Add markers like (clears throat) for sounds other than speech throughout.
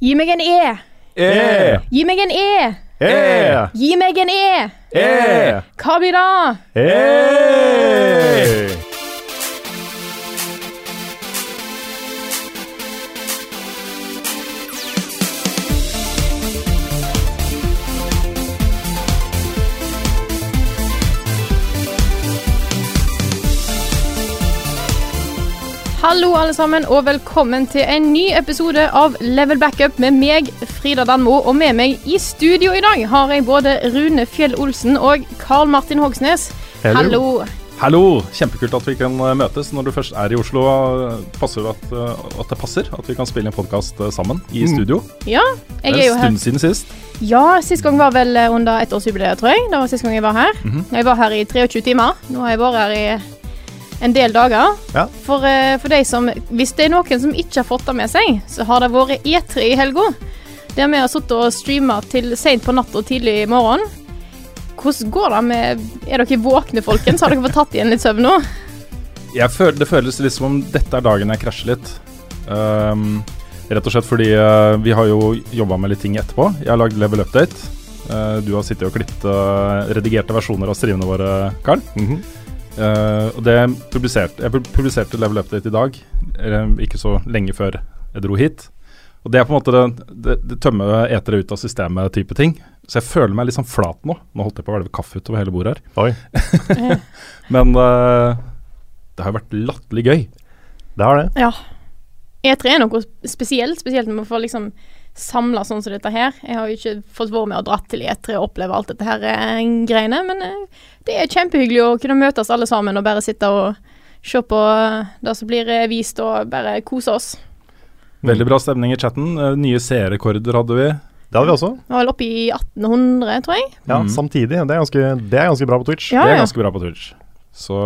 Gi meg en E. E. Gi meg en E. E. Gi meg en E. E. Hva blir det? E. Hallo, alle sammen, og velkommen til en ny episode av Level Backup med meg, Frida Danmo. Og med meg i studio i dag har jeg både Rune Fjell Olsen og Karl Martin Hogsnes. Hallo. Hallo. Hallo! Kjempekult at vi kan eh, møtes når du først er i Oslo. eh, Passer det at, eh, at det passer at vi kan spille en podkast sammen i studio? Ja, jeg er jo jo en her. stund siden sist. Ja, sist gang var vel under ettårsjubileet, tror jeg. Det var sist gang jeg var her. Mhm. Jeg var her i 23 timer. Nå har jeg vært her i en del dager. Ja. For, eh, for de som Hvis det er noen som ikke har fått det med seg, så har det vært E3 i helga. Der vi har sittet og streama til seint på natt og tidlig i morgen. Hvordan går det med Er dere våkne, folkens? Har dere fått tatt igjen litt søvn nå? Jeg føler, det føles litt som om dette er dagen jeg krasjer litt. Um, rett og slett fordi uh, vi har jo jobba med litt ting etterpå. Jeg har lagd Level Update. Uh, du har sittet og klippet uh, redigerte versjoner av streamene våre, Karl. Mhm. Eh, og det publiserte, Jeg publiserte Level Update i dag, ikke så lenge før jeg dro hit. Og det er på en måte det, det, det tømmer etere ut av systemet-type ting. Så jeg føler meg litt sånn flat nå. Nå holdt jeg på å hvelve kaffe utover hele bordet her. Oi, (laughs) Men uh, det har jo vært latterlig gøy. det har det. Ja. E3 er noe spesielt, spesielt når man får liksom samla sånn som dette her. Jeg har jo ikke fått vært med og dratt til E3 og oppleve alt dette her eh, greiene, men eh, det er kjempehyggelig å kunne møtes alle sammen og bare sitte og se på eh, det som blir vist, og bare kose oss. Veldig bra stemning i chatten. Nye seerrekorder hadde vi. Det hadde vi også. Det var vel oppe i 1800, tror jeg. Ja, mm. Samtidig. Det er, ganske, det er ganske bra på Twitch. Ja, det er ja. ganske bra på Twitch. Så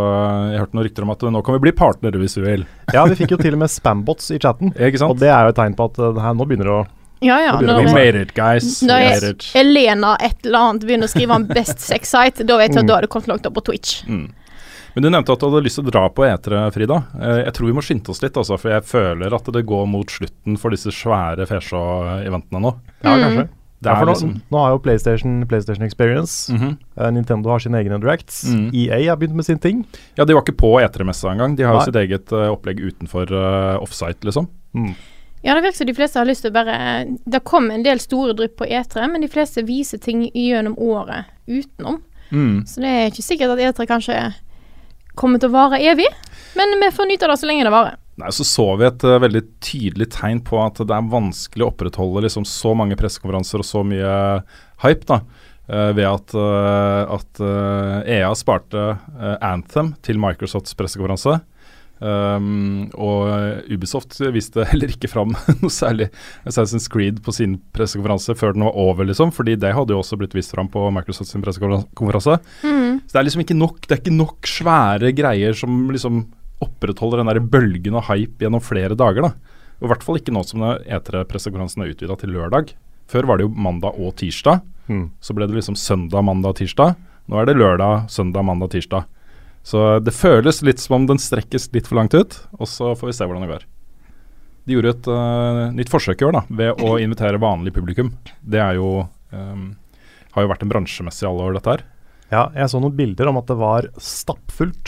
jeg hørte noen rykter om at nå kan vi bli partnere hvis vi vil. Ja, vi fikk jo til og med spambots i chatten. (laughs) Ikke sant? Og det er jo et tegn på at det her nå begynner det å Ja, ja. Når We made it, guys. Er- made. Elena et eller annet begynner å skrive om Best Sex Site, da vet jeg at Mm. da har det kommet langt opp på Twitch. Mm. Men du nevnte at du hadde lyst til å dra på E3, Frida. Eh, Jeg tror vi må skynde oss litt, altså, for jeg føler at det går mot slutten for disse svære Fesjå-eventene nå. Ja, Mm. kanskje. Det Ja, for nå, liksom nå har jo PlayStation PlayStation Experience. Mhm. eh, Nintendo har sine egne directs. Mm. EA har begynt med sin ting. Ja, de var ikke på E3-messa engang. De har jo sitt eget uh, opplegg utenfor uh, offsite, liksom. Mm. Ja, det virker som de fleste har lyst til å bare Det kom en del store drypp på E3, men de fleste viser ting gjennom året utenom. Mm. Så det er ikke sikkert at E3 kanskje kommer til å vare evig, men vi får nyte av det så lenge det varer. Nei, Så så vi et uh, veldig tydelig tegn på at det er vanskelig å opprettholde liksom så mange pressekonferanser og så mye hype, da. uh, ved at, uh, at eh, EA sparte eh, Anthem til Microsofts pressekonferanse. Um, og Ubisoft viste heller ikke fram (laughs) noe særlig Assassin's Creed på sin pressekonferanse før den var over, liksom. Fordi det hadde jo også blitt vist fram på Microsofts sin pressekonferanse. Mm. Så det er liksom ikke nok Det er ikke nok svære greier som liksom opprettholder den der bølgen og hype gjennom flere dager. da. Og I hvert fall ikke nå som E3-pressekonferansen er utvida til lørdag. Før var det jo mandag og tirsdag. Mm. Så ble det liksom søndag, mandag, tirsdag. Nå er det lørdag, søndag, mandag, tirsdag. Så det føles litt som om den strekkes litt for langt ut, og så får vi se hvordan det går. De gjorde et uh, nytt forsøk i år da, ved å invitere vanlig publikum. Det er jo um, har jo vært en bransjemessig alle år, dette her. Ja, jeg så noen bilder om at det var stappfullt.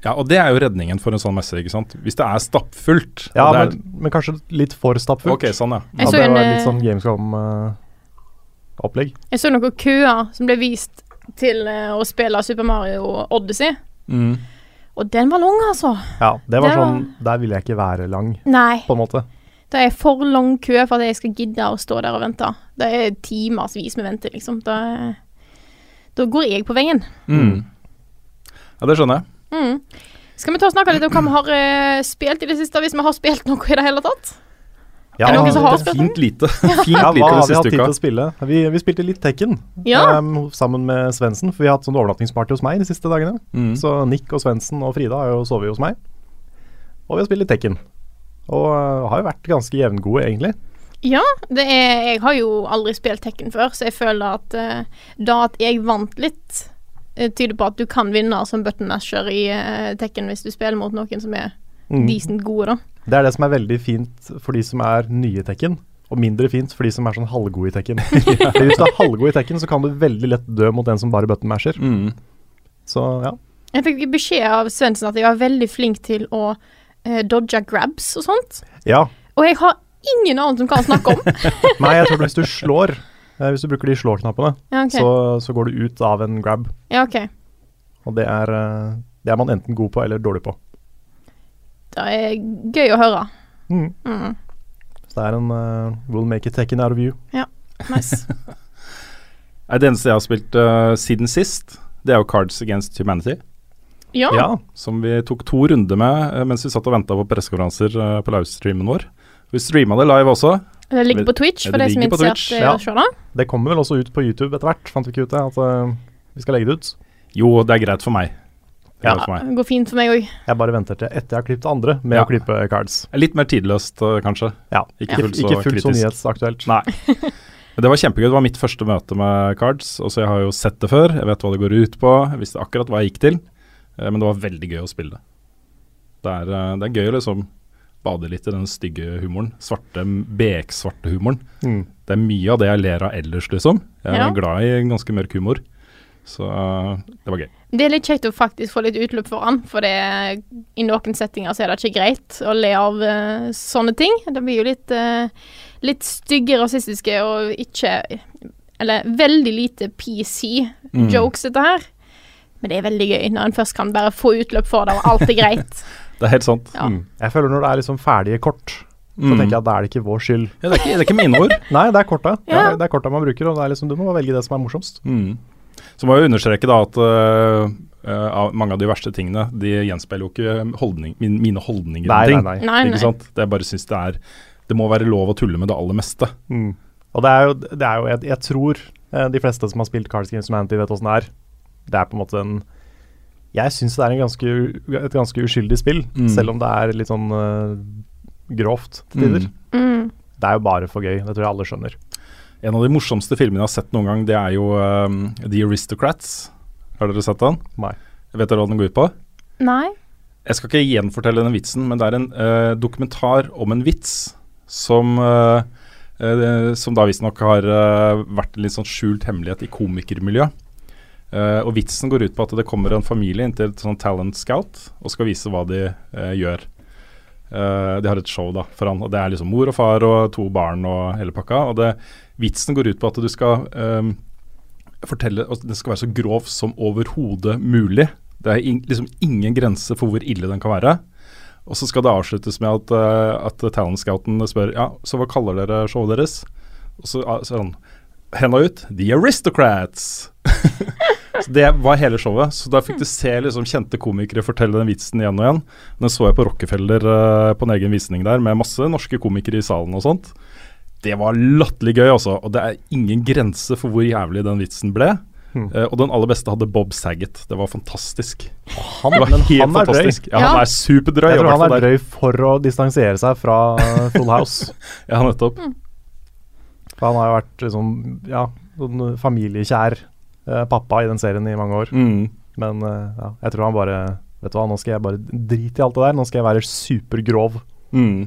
Ja, og det er jo redningen for en sånn messe, ikke sant. Hvis det er stappfullt Ja, det er, men, men kanskje litt for stappfullt. Ok, sånn, ja. Jeg Ja, så det var eh, litt sånn Gamescom-opplegg. Jeg så noen køer som ble vist til uh, å spille Super Mario Odyssey, Mm. og den var lang, altså. ja, det var det var- sånn Der ville jeg ikke være lang, Nei. på en måte. Det er for lang kø for at jeg skal gidde å stå der og vente. Det er timevis med vente, liksom. Da, da går jeg på veien. Mm. Ja, det skjønner jeg. Mm. Skal vi ta og snakke litt om hva vi har uh, spilt i det siste, hvis vi har spilt noe i det hele tatt? Ja, Er det noen som har spilt fint lite. (laughs) Fint Ja, lite hva den har vi hatt tid til å spille? Vi, vi spilte litt Tekken Ja. um, sammen med Svendsen, for vi har hatt sånn overnattingsparty hos meg de siste dagene. Mm. Så Nick og Svendsen og Frida har jo sovet hos meg. Og vi har spilt litt Tekken. Og uh, har jo vært ganske jevngode, egentlig. Ja, det er, jeg har jo aldri spilt Tekken før, så jeg føler at uh, da at jeg vant litt, eh, tyder på at du kan vinne som button masher i Tekken hvis du spiller mot noen som er Mm. decent gode, da. Det er det som er veldig fint for de som er nye Tekken, Og mindre fint for de som er sånn halvgode i Tekken. ja. (laughs) Hvis du er halvgod i Tekken, så kan du veldig lett dø mot en som bare button masher. Mm. Så ja. Jeg fikk beskjed av Svendsen at jeg var veldig flink til å eh, dodge grabs og sånt. ja. Og jeg har ingen annen som kan snakke om. (laughs) Nei, jeg tror hvis du slår, eh, hvis du bruker de slå-knappene, ja, okay. så, så går du ut av en grab. Ja, ok. Og det er, eh, det er man enten god på eller dårlig på. Det er gøy å høre. Mm. Mm. Så det er en uh, We'll make it taken out of you. Ja, Nice. (laughs) Det eneste jeg har spilt uh, siden sist, det er jo Cards Against Humanity. Ja. Ja. Som vi tok to runder med uh, mens vi satt og venta på pressekonferanser uh, på livestreamen vår. Vi streama det live også. Det ligger på Twitch, for de som er ligger på interessert i ja. å se det. Det kommer vel også ut på YouTube etter hvert, fant vi ikke ut det? At eh, vi skal legge det ut. Jo, det er greit for meg. Ja. Det går fint for meg òg. Jeg bare venter til etter jeg har klippet andre med Ja. å klippe cards. Litt mer tidløst, eh, kanskje. Ja. Ikke ja. fullt så ikke fullt så nyhetsaktuelt. Nei. (laughs) Men det var kjempegøy. Det var mitt første møte med Cards. Og så Jeg har jo sett det før, jeg vet hva det går ut på. Jeg visste akkurat hva jeg gikk til. Eh, Men det var veldig gøy å spille det. Det er, eh, det er gøy å liksom bade litt i den stygge humoren. Svarte, beksvarte humoren. Mm. Det er mye av det jeg ler av ellers, liksom. Jeg er Ja. glad i ganske mørk humor. Så det var gøy. Det er litt kjekt å faktisk få litt utløp for han, for det, i noen settinger så er det ikke greit å le av uh, sånne ting. Det blir jo litt, uh, litt stygge, rasistiske og ikke Eller veldig lite PC Mm. jokes, dette her. Men det er veldig gøy når en først kan bare få utløp for det, og alt er greit. (laughs) Det er helt sant. Ja. Mm. Jeg føler når det er liksom ferdige kort, så Mm. tenker jeg at da er det ikke vår skyld. Ja, det, er ikke, det er ikke mine ord. (laughs) Nei, det er korta. Ja. Ja. Det er korta man bruker, og det er liksom, du må velge det som er morsomst. Mm. Så må jeg understreke da at Uh, mange av de verste tingene De gjenspeiler jo ikke holdning, min, mine holdninger Nei, ting. nei, nei. Ikke sant? Det jeg bare synes det er Det må være lov å tulle med det aller meste. Mm. Og det er jo, det er jo jeg, jeg tror eh, de fleste som har spilt Cards Games Humanity, vet åssen det er. Det er på en måte en Jeg syns det er en ganske, et ganske uskyldig spill, Mm. selv om det er litt sånn uh, grovt til tider. Mm. Mm. Det er jo bare for gøy. Det tror jeg alle skjønner. En av de morsomste filmene jeg har sett noen gang, det er jo um, The Aristocrats. Har dere sett den? Nei. Vet dere hva den går ut på? Nei. Jeg skal ikke gjenfortelle denne vitsen, men det er en uh, dokumentar om en vits som uh, uh, Som da visstnok har vært en litt sånn skjult hemmelighet i komikermiljøet. Uh, og vitsen går ut på at det kommer en familie inn til et sånn talent scout og skal vise hva de uh, gjør. Uh, de har et show da foran, og det er liksom mor og far og to barn og hele pakka. Og det, vitsen går ut på at du skal eh, fortelle at Den skal være så grov som overhodet mulig. Det er in, liksom ingen grense for hvor ille den kan være. Og så skal det avsluttes med at, uh, at talent spør ja, så hva kaller dere showet deres? Og så ah, så er han henda ut The Aristocrats. (laughs) så Det var hele showet. Så da fikk du se liksom kjente komikere fortelle den vitsen igjen og igjen. Den så jeg på Rockefeller uh, på en egen visning der, med masse norske komikere i salen og sånt. Det var latterlig gøy, altså. Og det er ingen grense for hvor jævlig den vitsen ble. Hmm. Uh, og den aller beste hadde Bob Saget. Det var fantastisk. Han, Det var men helt han er fantastisk. drøy. Ja. han er superdrøy. Jeg tror han er drøy for å distansere seg fra (laughs) Full House. Ja, nettopp. For han har jo vært liksom, ja, sånn familiekjær eh, pappa i den serien i mange år. Mm. Men eh, ja, jeg tror han bare Vet du hva, nå skal jeg bare drite i alt det der. Nå skal jeg være supergrov. Mm.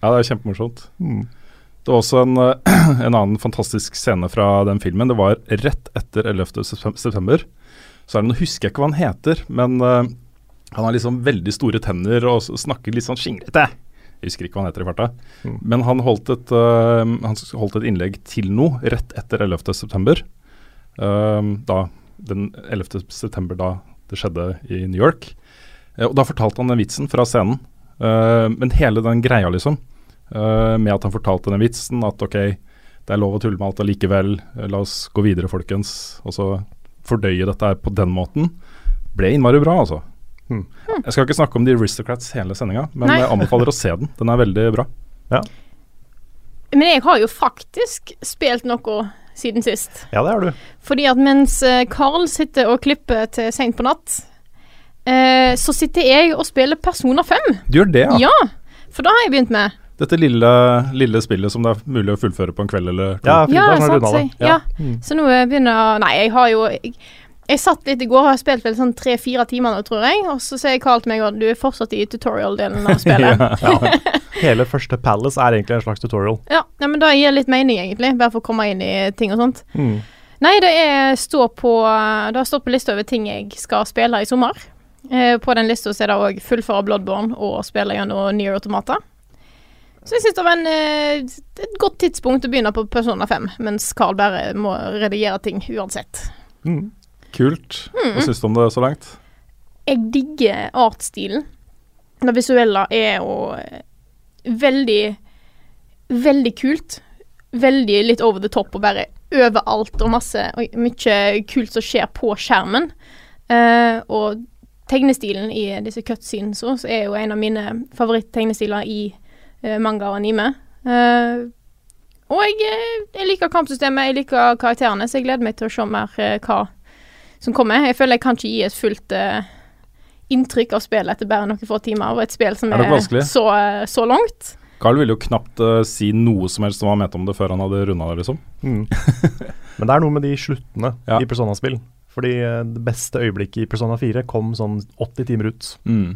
Ja, det er kjempemorsomt. Mm. Det var også en, eh, (clears throat) en annen fantastisk scene fra den filmen. Det var rett etter 11. september. Så er det, Nå husker jeg ikke hva han heter, men uh, han har liksom veldig store tenner og snakker litt sånn skingrete. Jeg husker ikke hva han heter i farta. Mm. Men han holdt, et, uh, han holdt et innlegg til noe rett etter 11. september. Uh, da, den 11. september da det skjedde i New York. Og da fortalte han den vitsen fra scenen. Men hele den greia, liksom, med at han fortalte den vitsen, at ok, det er lov å tulle med alt allikevel, eh, la oss gå videre, folkens, og så fordøye dette her på den måten, ble innmari bra, altså. Hmm. Jeg skal ikke snakke om The Aristocrats hele sendinga, men Nei. jeg anbefaler å se den. Den er veldig bra. Men jeg har jo faktisk spilt noe siden sist. Ja, det har du. Fordi at mens eh, Carl sitter og klipper til seint på natt, eh, så sitter jeg og spiller Persona 5. Du gjør det, ja. Ja, for da har jeg begynt med. Dette lille, lille spillet som det er mulig å fullføre på en kveld eller to. Ja, Frida Ja, sant. runda det. Så, ja. Mm. så nå begynner Nei, jeg har jo jeg, Jeg satt litt i går og har spilt vel sånn tre-fire timer nå, tror jeg. Og så sier Carl til meg at du er fortsatt i tutorial-delen av spillet. (laughs) Ja. Hele første Palace er egentlig en slags tutorial. (laughs) ja. ja, men da gir det litt mening, egentlig. Bare for å komme inn i ting og sånt. Mm. Nei, det er står på Det har stått på lista over ting jeg skal spille i sommer. Eh, på den lista så er det òg fullføre Bloodborne og spille gjennom Near Automata. Så jeg syns det var en, eh, et godt tidspunkt å begynne på Persona 5, mens Carl bare må redigere ting uansett. Mm. Kult. Hva syns du om det så langt? Jeg digger artstilen. Det visuelle er jo eh, veldig Veldig kult. Veldig litt over the top og bare overalt og masse og mye kult som skjer på skjermen. Uh, og tegnestilen i disse cutscenes også er jo en av mine favoritt-tegnestiler i manga og anime. Eh, og jeg, eh, jeg liker kampsystemet, jeg liker karakterene, så jeg gleder meg til å se mer eh, hva som kommer. Jeg føler jeg kan ikke gi et fullt eh, inntrykk av spillet etter bare noen få timer, og et spill som Er er, så, eh, så langt. Carl ville jo knapt uh, si noe som helst som han mente om det før han hadde runda det, liksom. Mm. (laughs) Men det er noe med de sluttene Ja. i Persona-spill. Fordi uh, det beste øyeblikket i Persona 4 kom sånn 80 timer ut. Mm.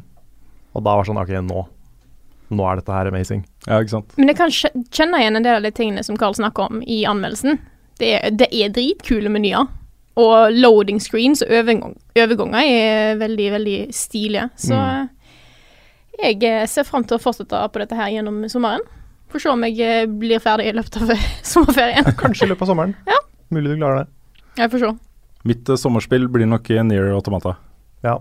Og da var det sånn OK, nå. Nå er dette her amazing. Ja, ikke sant. Men jeg kan kjenne igjen en del av de tingene som Carl snakker om i anmeldelsen. Det er, det er dritkule menyer. Og loading screens og overgang, overganger er veldig, veldig stilige. Så Mm. jeg eh, ser fram til å fortsette på dette her gjennom sommeren. Får se om jeg eh, blir ferdig i løpet av (laughs) sommerferien. (laughs) Kanskje i løpet av sommeren. Ja. Mulig du klarer det. Jeg får se. Mitt uh, sommerspill blir nok Near Automata. Ja.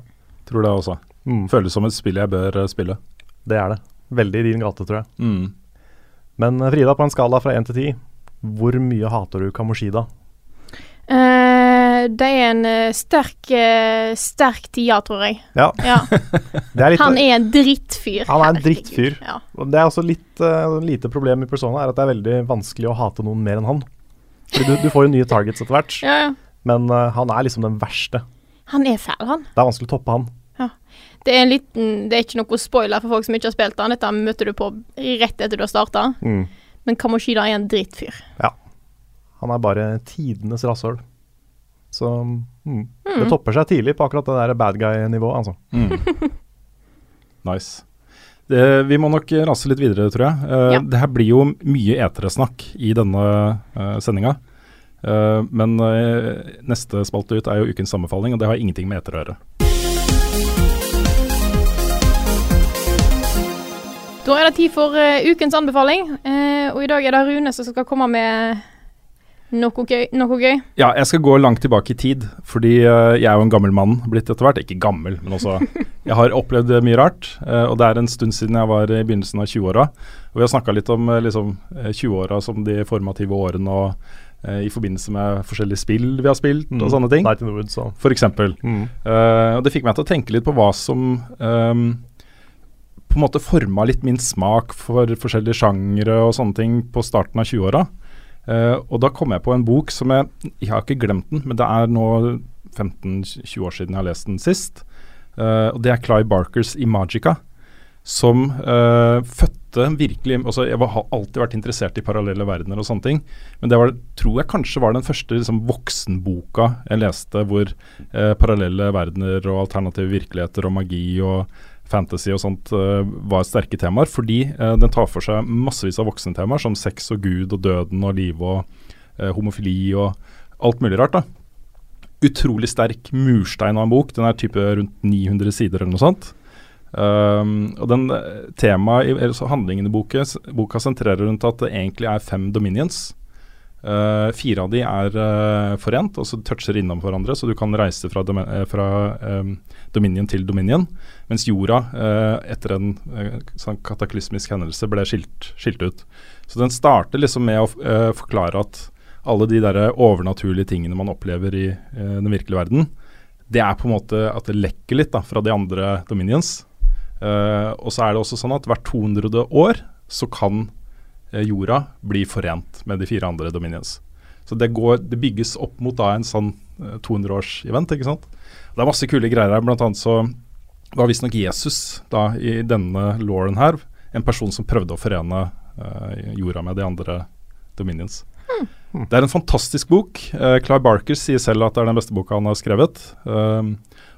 Tror det også. Mm. Føles som et spill jeg bør uh, spille. Det er det. Veldig i din gate, tror jeg. Mm. Men eh, Frida, på en skala fra 1 til 10, hvor mye hater du Kamoshida? Uh, det er en uh, sterk, uh, sterk tida, tror jeg. Ja, Ja. (laughs) det er litt Han er en drittfyr. Han er en drittfyr. Ja. Det er også litt uh, lite problem i Persona, er at det er veldig vanskelig å hate noen mer enn han. Fordi du, du får jo nye targets etter hvert, Ja, ja. men han er liksom den verste. Han er fæl, han. Det er vanskelig å toppe han. Det er en liten Det er ikke noe spoiler for folk som ikke har spilt den. Dette møter du på rett etter du har starta. Mm. Men Kamoshida er en drittfyr. Han er bare tidenes rasshøl. Så mm. det topper seg tidlig på akkurat det der bad guy-nivået, altså. Mm. (laughs) nice. Det, vi må nok rase litt videre, tror jeg. Uh, Ja. Det her blir jo mye etere-snakk i denne uh, sendinga. Uh, men uh, neste spalte ut er jo ukens sammenfalling, og det har ingenting med eter å gjøre. Da er det tid for uh, ukens anbefaling. uh, og i dag er det Rune som skal komme med noe gøy. Noe gøy. Ja, jeg skal gå langt tilbake i tid, fordi uh, jeg er jo en gammel mann blitt etter hvert. Ikke gammel, men også (laughs) Jeg har opplevd mye rart, og det er en stund siden jeg var i begynnelsen av 20-åra. Og vi har snakka litt om liksom, eh, 20-åra som de formative årene, og i forbindelse med forskjellige spill vi har spilt, Mm. og sånne ting. Night in the Woods så. For eksempel. mm. Eh, og det fikk meg til å tenke litt på hva som ehm, på en måte forma litt min smak for forskjellige sjangre og sånne ting på starten av 20-åra. Uh, og da kom jeg på en bok som jeg Jeg har ikke glemt den, men det er nå 15-20 år siden jeg har lest den sist. Uh, og det er Clive Barkers Imagica, som uh, fødte virkelig altså Jeg har alltid vært interessert i parallelle verdener og sånne ting, men det var, tror jeg kanskje var den første liksom, voksenboka jeg leste hvor eh, parallelle verdener og alternative virkeligheter og magi og fantasy og sånt eh, var sterke temaer, fordi eh, den tar for seg massevis av voksne temaer, som sex og Gud og døden og liv og eh, homofili og alt mulig rart. da. Utrolig sterk murstein av en bok. Den er type rundt 900 sider eller noe sånt. Um, og den tema, temaet, i- handlingen i boka, boka sentrerer rundt at det egentlig er fem dominions. Eh, fire av de er uh, forent, så toucher innom hverandre, så du kan reise fra, domen- eh, fra um, dominion til dominion. Mens jorda, uh, etter en sånn kataklysmisk hendelse, ble skilt, skilt ut. Så den starter liksom med å forklare at alle de der overnaturlige tingene man opplever i den virkelige verden, det er på en måte at det lekker litt da, fra de andre dominions. Og så er det også sånn at hvert 200. år så kan jorda blir forent med de fire andre dominions. Så det, går, det bygges opp mot da en sånn eh, 200-års-event, ikke sant. Det er masse kule greier her, blant annet så var visstnok Jesus da i denne lauren her en person som prøvde å forene eh, jorda med de andre dominions. Hmm. Det er en fantastisk bok. Uh, Clive Barker sier selv at det er den beste boka han har skrevet. Uh,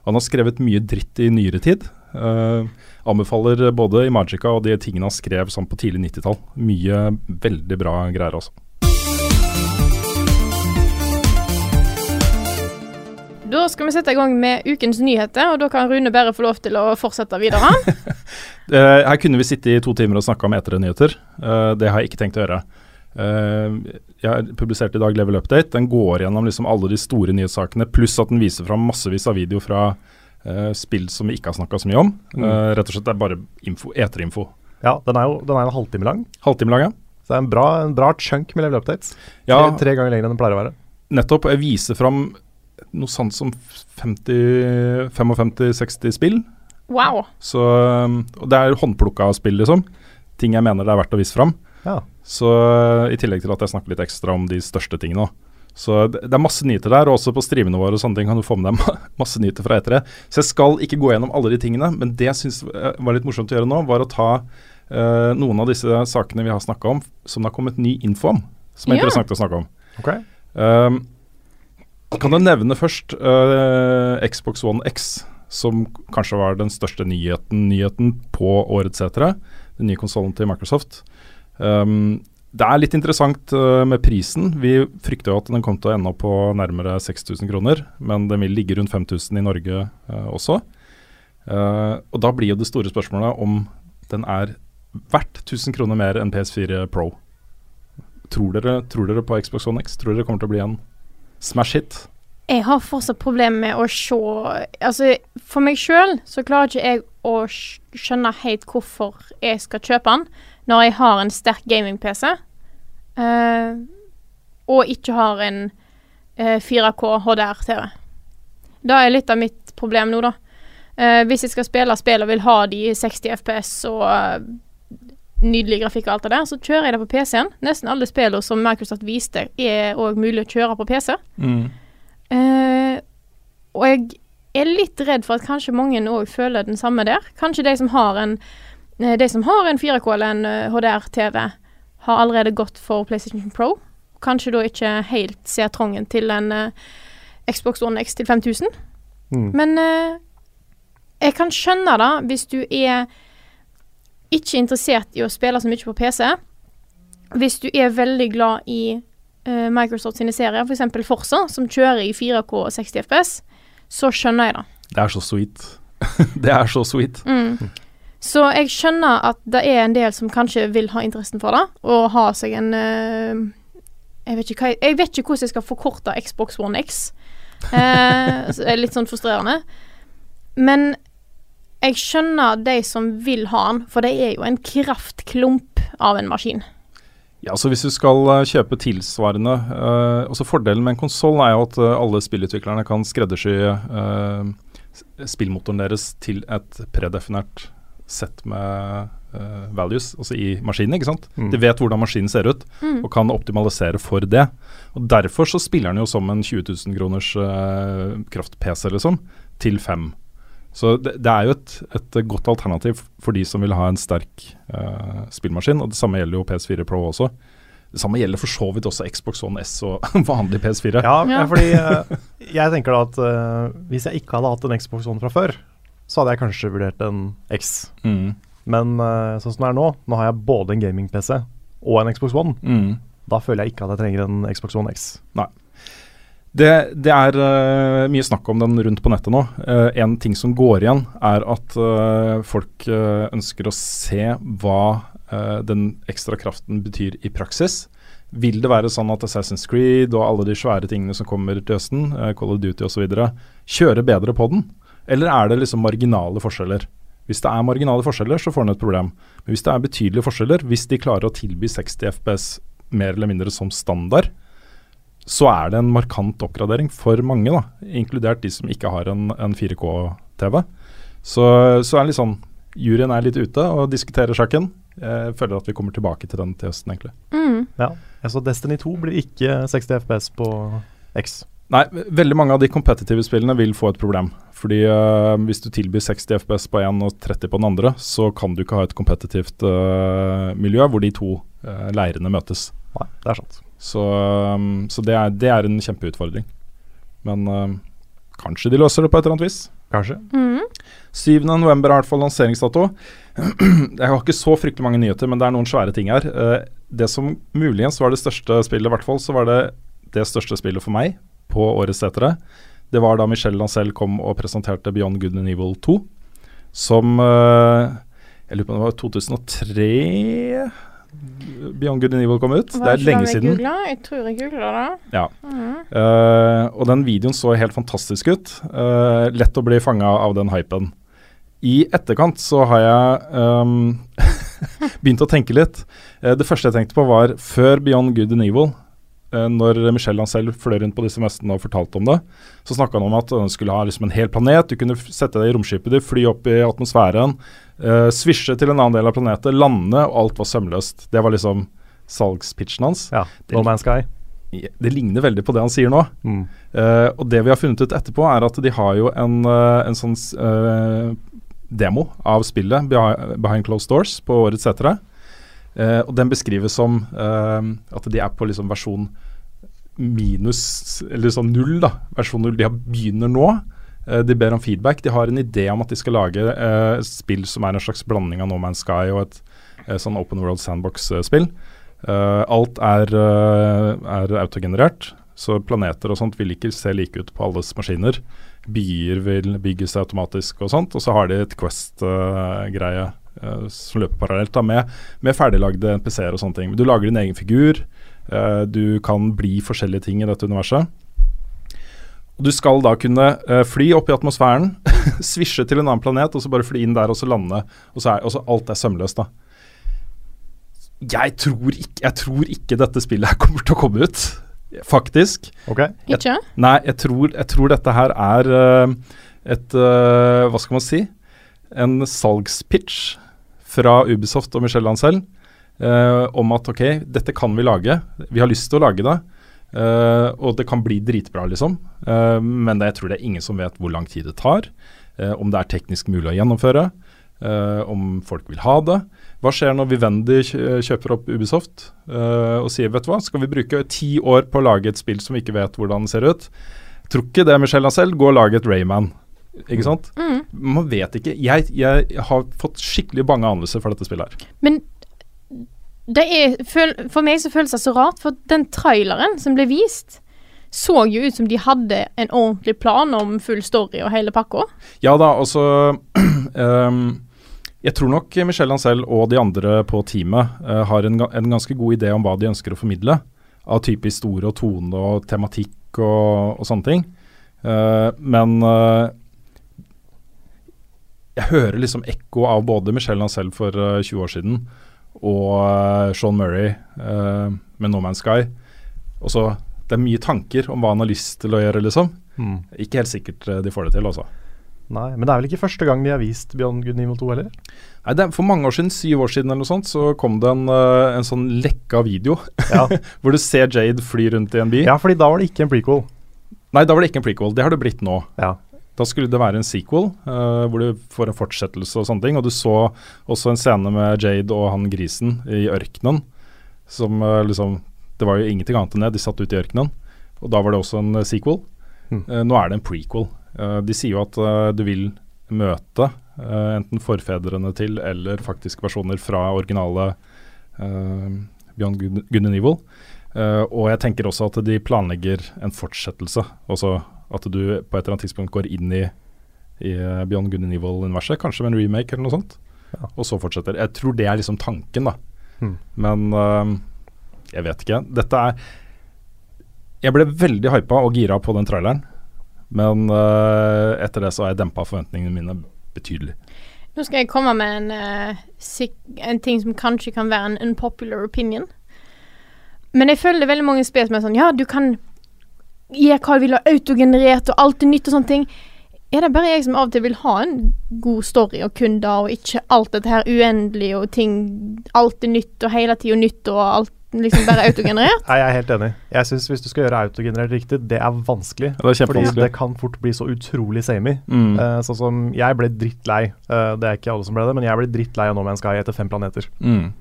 han har skrevet mye dritt i nyere tid. Uh, anbefaler både Imagica og de tingene han skrev sånn på tidlig 90-tall. Mye veldig bra greier, altså. Da skal vi sette i gang med ukens nyheter, og da kan Rune bare få lov til å fortsette videre. uh, (laughs) her kunne vi sitte i to timer og snakke om etere-nyheter. Uh, det har jeg ikke tenkt å gjøre. Jeg publiserte i dag Level Update. Den går gjennom liksom alle de store nyhetssakene, pluss at den viser fram massevis av video fra spill som vi ikke har snakka så mye om. Mm. rett og slett det er bare info, eterinfo. Ja, den er jo den er en halvtime lang. Halvtime lang, ja. Så det er en bra, en bra chunk med Level Updates. Ja, tre, tre ganger lenger enn den pleier å være. Nettopp. Jeg viser fram noe sånt som 55-60 spill. Wow. Så, um, og det er håndplukka spill, liksom. Ting jeg mener det er verdt å vise fram. Ja. Så I tillegg til at jeg snakker litt ekstra om de største tingene. Så det, det er masse nyheter der, og også på streamene våre og sånne ting kan du få med deg masse nyheter fra etere. Så jeg skal ikke gå gjennom alle de tingene, men det jeg syns var litt morsomt å gjøre nå, var å ta uh, noen av disse sakene vi har snakka om, som det har kommet ny info om. Som er ja. interessant å snakke om. Okay. Um, kan du nevne først uh, Xbox One X, som kanskje var den største nyheten, nyheten på årets etere. Den nye konsollen til Microsoft. Um, det er litt interessant uh, med prisen. Vi frykter jo at den kom til å ende opp på nærmere 6000 kroner, men den vil ligge rundt 5000 i Norge uh, også. Uh, og da blir jo det store spørsmålet om den er verdt 1000 kroner mer enn PS4 Pro. Tror dere, tror dere på Xbox One X? Tror dere det kommer til å bli en smash hit? Jeg har fortsatt problemer med å se Altså, for meg sjøl så klarer ikke jeg å skjønne helt hvorfor jeg skal kjøpe den når jeg har en sterk gaming-PC, uh, og ikke har en uh, 4K HDR-TV. Det er litt av mitt problem nå, da. Uh, hvis jeg skal spille spill og vil ha de 60 FPS og nydelig grafikk og alt det der, så kjører jeg det på PC-en. Nesten alle spillene som Microsoft viste, er òg mulig å kjøre på PC. Mm. Og jeg er litt redd for at kanskje mange òg føler den samme der. Kanskje de som har en De som har en 4K eller en HDR-TV, har allerede gått for PlayStation Pro. Kanskje da ikke helt ser trangen til en Xbox One X til 5000. Mm. Men jeg kan skjønne det hvis du er ikke interessert i å spille så mye på PC. Hvis du er veldig glad i uh, Microsoft sine serier, f.eks. For Forza, som kjører i 4K og 60 FPS, så skjønner jeg det. Det er så sweet. (laughs) det er så sweet. Mm. Så jeg skjønner at det er en del som kanskje vil ha interessen for det, og ha seg en uh, jeg, vet hva, jeg, vet ikke hvordan jeg skal forkorte Xbox One X. (laughs) Uh, det er litt sånn frustrerende. Men jeg skjønner de som vil ha den, for det er jo en kraftklump av en maskin. Ja, så Hvis du skal uh, kjøpe tilsvarende uh, også Fordelen med en konsoll er jo at uh, alle spillutviklerne kan skreddersy spillmotoren deres til et predefinert sett med values, altså i maskinen. ikke sant? Mm. De vet hvordan maskinen ser ut mm. og kan optimalisere for det. Og Derfor så spiller den jo som en 20 000 kroners kraft-PC, liksom, til fem. Så det, det, er jo et, et, godt alternativ for de som vil ha en sterk uh, spillmaskin. Og det samme gjelder jo PS4 Pro også. Det samme gjelder for så vidt også Xbox One S og (laughs) vanlig PS4. Ja, ja. fordi uh, jeg tenker da at uh, hvis jeg ikke hadde hatt en Xbox One fra før, så hadde jeg kanskje vurdert en X. Mm. Men sånn som det er nå, nå har jeg både en gaming-PC og en Xbox One. Mm. Da føler jeg ikke at jeg trenger en Xbox One X. Nei. Det, det er uh, mye snakk om den rundt på nettet nå. Uh, en ting som går igjen, er at uh, folk ønsker å se hva den ekstra kraften betyr i praksis. Vil det være sånn at Assassin's Creed og alle de svære tingene som kommer til høsten, Call of Duty osv., kjører bedre på den? Eller er det liksom marginale forskjeller? Hvis det er marginale forskjeller, så får den et problem. Men hvis det er betydelige forskjeller, hvis de klarer å tilby 60 FPS mer eller mindre som standard, så er det en markant oppgradering for mange, da, inkludert de som ikke har en, en 4K-TV. Så, så er litt sånn Juryen er litt ute og diskuterer saken. Jeg føler at vi kommer tilbake til den til høsten, egentlig. Mm. Ja, så Destiny 2 blir ikke 60 FPS på X. Nei, veldig mange av de kompetitive spillene vil få et problem. Fordi uh, hvis du tilbyr 60 FPS på én og 30 på den andre, så kan du ikke ha et kompetitivt uh, miljø hvor de to uh, leirene møtes. Nei, det er sant. Så, um, så det, er, det er en kjempeutfordring. Men kanskje de løser det på et eller annet vis. Kanskje. Mm. 7. november er i hvert fall lanseringsdato. (clears throat) Jeg har ikke så fryktelig mange nyheter, men det er noen svære ting her. Det som muligens var det største spillet, i hvert fall, så var det det største spillet for meg på årets setere. Det var da Michel Lancel kom og presenterte Beyond Good and Evil 2, som eh, Jeg lurer på om det var 2003 Beyond Good and Evil kom ut. Det er lenge siden. googlet? Jeg tror jeg googla det. Ja. Mm. Uh, og den videoen så helt fantastisk ut. Uh, lett å bli fanga av den hypen. I etterkant så har jeg um, (laughs) begynt å tenke litt. Uh, det første jeg tenkte på, var før Beyond Good and Evil. Eh, når Michel Ancel fløy rundt på disse mestene og fortalte om det, så snakka han om at han skulle ha liksom en hel planet. Du kunne sette deg i romskipet ditt, fly opp i atmosfæren, uh, svisje til en annen del av planetet, lande, og alt var sømløst. Det var liksom salgspitchen hans. Ja. No Man's Sky. Det ligner veldig på det han sier nå. Mm. Eh, og det vi har funnet ut etterpå, er at de har jo en, eh, en sånn eh, demo av spillet behind, Closed Doors på årets setere. Eh, og den beskrives som eh, at de er på liksom versjon minus, eller sånn null, da. Versjon null. De begynner nå. Eh, de ber om feedback. De har en idé om at de skal lage eh, spill som er en slags blanding av No Man's Sky og et eh, sånn Open World Sandbox-spill. Eh, alt er, eh, er autogenerert, så planeter og sånt vil ikke se like ut på alles maskiner. Byer vil bygges automatisk og sånt, og så har de et Quest-greie eh, som løper parallelt da, med, med ferdiglagde NPC-er og sånne ting. Du lager din egen figur, eh, du kan bli forskjellige ting i dette universet. Og Du skal da kunne eh, fly opp i atmosfæren, (laughs) svisje til en annen planet, og så bare fly inn der og så lande. Og så er og så alt er sømløst, da. Jeg tror, ikke, jeg tror ikke dette spillet her kommer til å komme ut, faktisk. Ok. Ikke? Nei, jeg tror, jeg tror dette her er eh, et eh, Hva skal man si? En salgspitch fra Ubisoft og Michel Ancel eh, om at ok, dette kan vi lage. Vi har lyst til å lage det. eh, og det kan bli dritbra, liksom. Eh, men det, jeg tror det er ingen som vet hvor lang tid det tar. eh, om det er teknisk mulig å gjennomføre. eh, om folk vil ha det. Hva skjer når Vivendi kjøper opp Ubisoft og sier vet du hva, skal vi bruke ti år på å lage et spill som vi ikke vet hvordan det ser ut? Tror ikke det, Michel selv, Gå og lag et Rayman. Ikke sant? Mm. Man vet ikke. Jeg, jeg har fått skikkelig bange anelser for dette spillet her. Men er, for meg så føles det så rart, for den traileren som ble vist, så jo ut som de hadde en ordentlig plan om full story og hele pakka. Ja da, altså så (clears throat) ehm, Jeg tror nok Michelle Ancel og de andre på teamet uh, har en, en ganske god idé om hva de ønsker å formidle. Av type historie og tone og tematikk og, og sånne ting. Uh, men uh, jeg hører liksom ekko av både Michelle Ancel for eh, 20 år siden og eh, Sean Murray eh, med No Man's Sky. Og så Det er mye tanker om hva han har lyst til å gjøre, liksom. Mm. Ikke helt sikkert eh, de får det til, altså. Nei, men det er vel ikke første gang de har vist Beyond Good Evil 2 heller? Nei, det er For mange år siden, syv år siden eller noe sånt, så kom det en, en sånn lekka video Ja. (laughs) hvor du ser Jade fly rundt i en by. ja, fordi da var det ikke en prequel. Nei, da var det ikke en prequel. Det har det blitt nå. Ja. Da skulle det være en sequel uh, hvor du får en fortsettelse og sånne ting. Og du så også en scene med Jade og han grisen i ørkenen. Som uh, liksom Det var jo ingenting annet enn det. De satt ute i ørkenen. Og da var det også en eh, sequel. Mm. Uh, nå er det en prequel. De sier jo at du vil møte enten forfedrene til eller faktisk personer fra originale Beyond Good, Good and Evil. Og jeg tenker også at de planlegger en fortsettelse. Også at du på et eller annet tidspunkt går inn i, i eh, Beyond Good and Evil-universet, kanskje med en remake eller noe sånt. Ja. Og så fortsetter. Jeg tror det er liksom tanken, da. Hmm. Men uh, jeg vet ikke. Dette er Jeg ble veldig hypa og gira på den traileren. Men uh, etter det så har jeg dempa forventningene mine betydelig. Nå skal jeg komme med en, uh, sik- en ting som kanskje kan være en unpopular opinion. Men jeg føler det er veldig mange spill som er sånn Ja, du kan gjøre hva du vil, ha autogenerert og alt er nytt og sånne ting. Er det bare jeg som av og til vil ha en god story og kunder, og ikke alt dette her uendelig og ting Alt er nytt og hele tida nytt og alt liksom bare autogenerert? (laughs) Nei, jeg er helt enig. Jeg synes Hvis du skal gjøre autogenerert riktig, det er vanskelig. Ja, det er Fordi det kan fort bli så utrolig samey. Mm. Uh, sånn som jeg ble drittlei. Uh, det er ikke alle som ble det, men jeg ble drittlei av No Man's Sky etter fem planeter. Mm.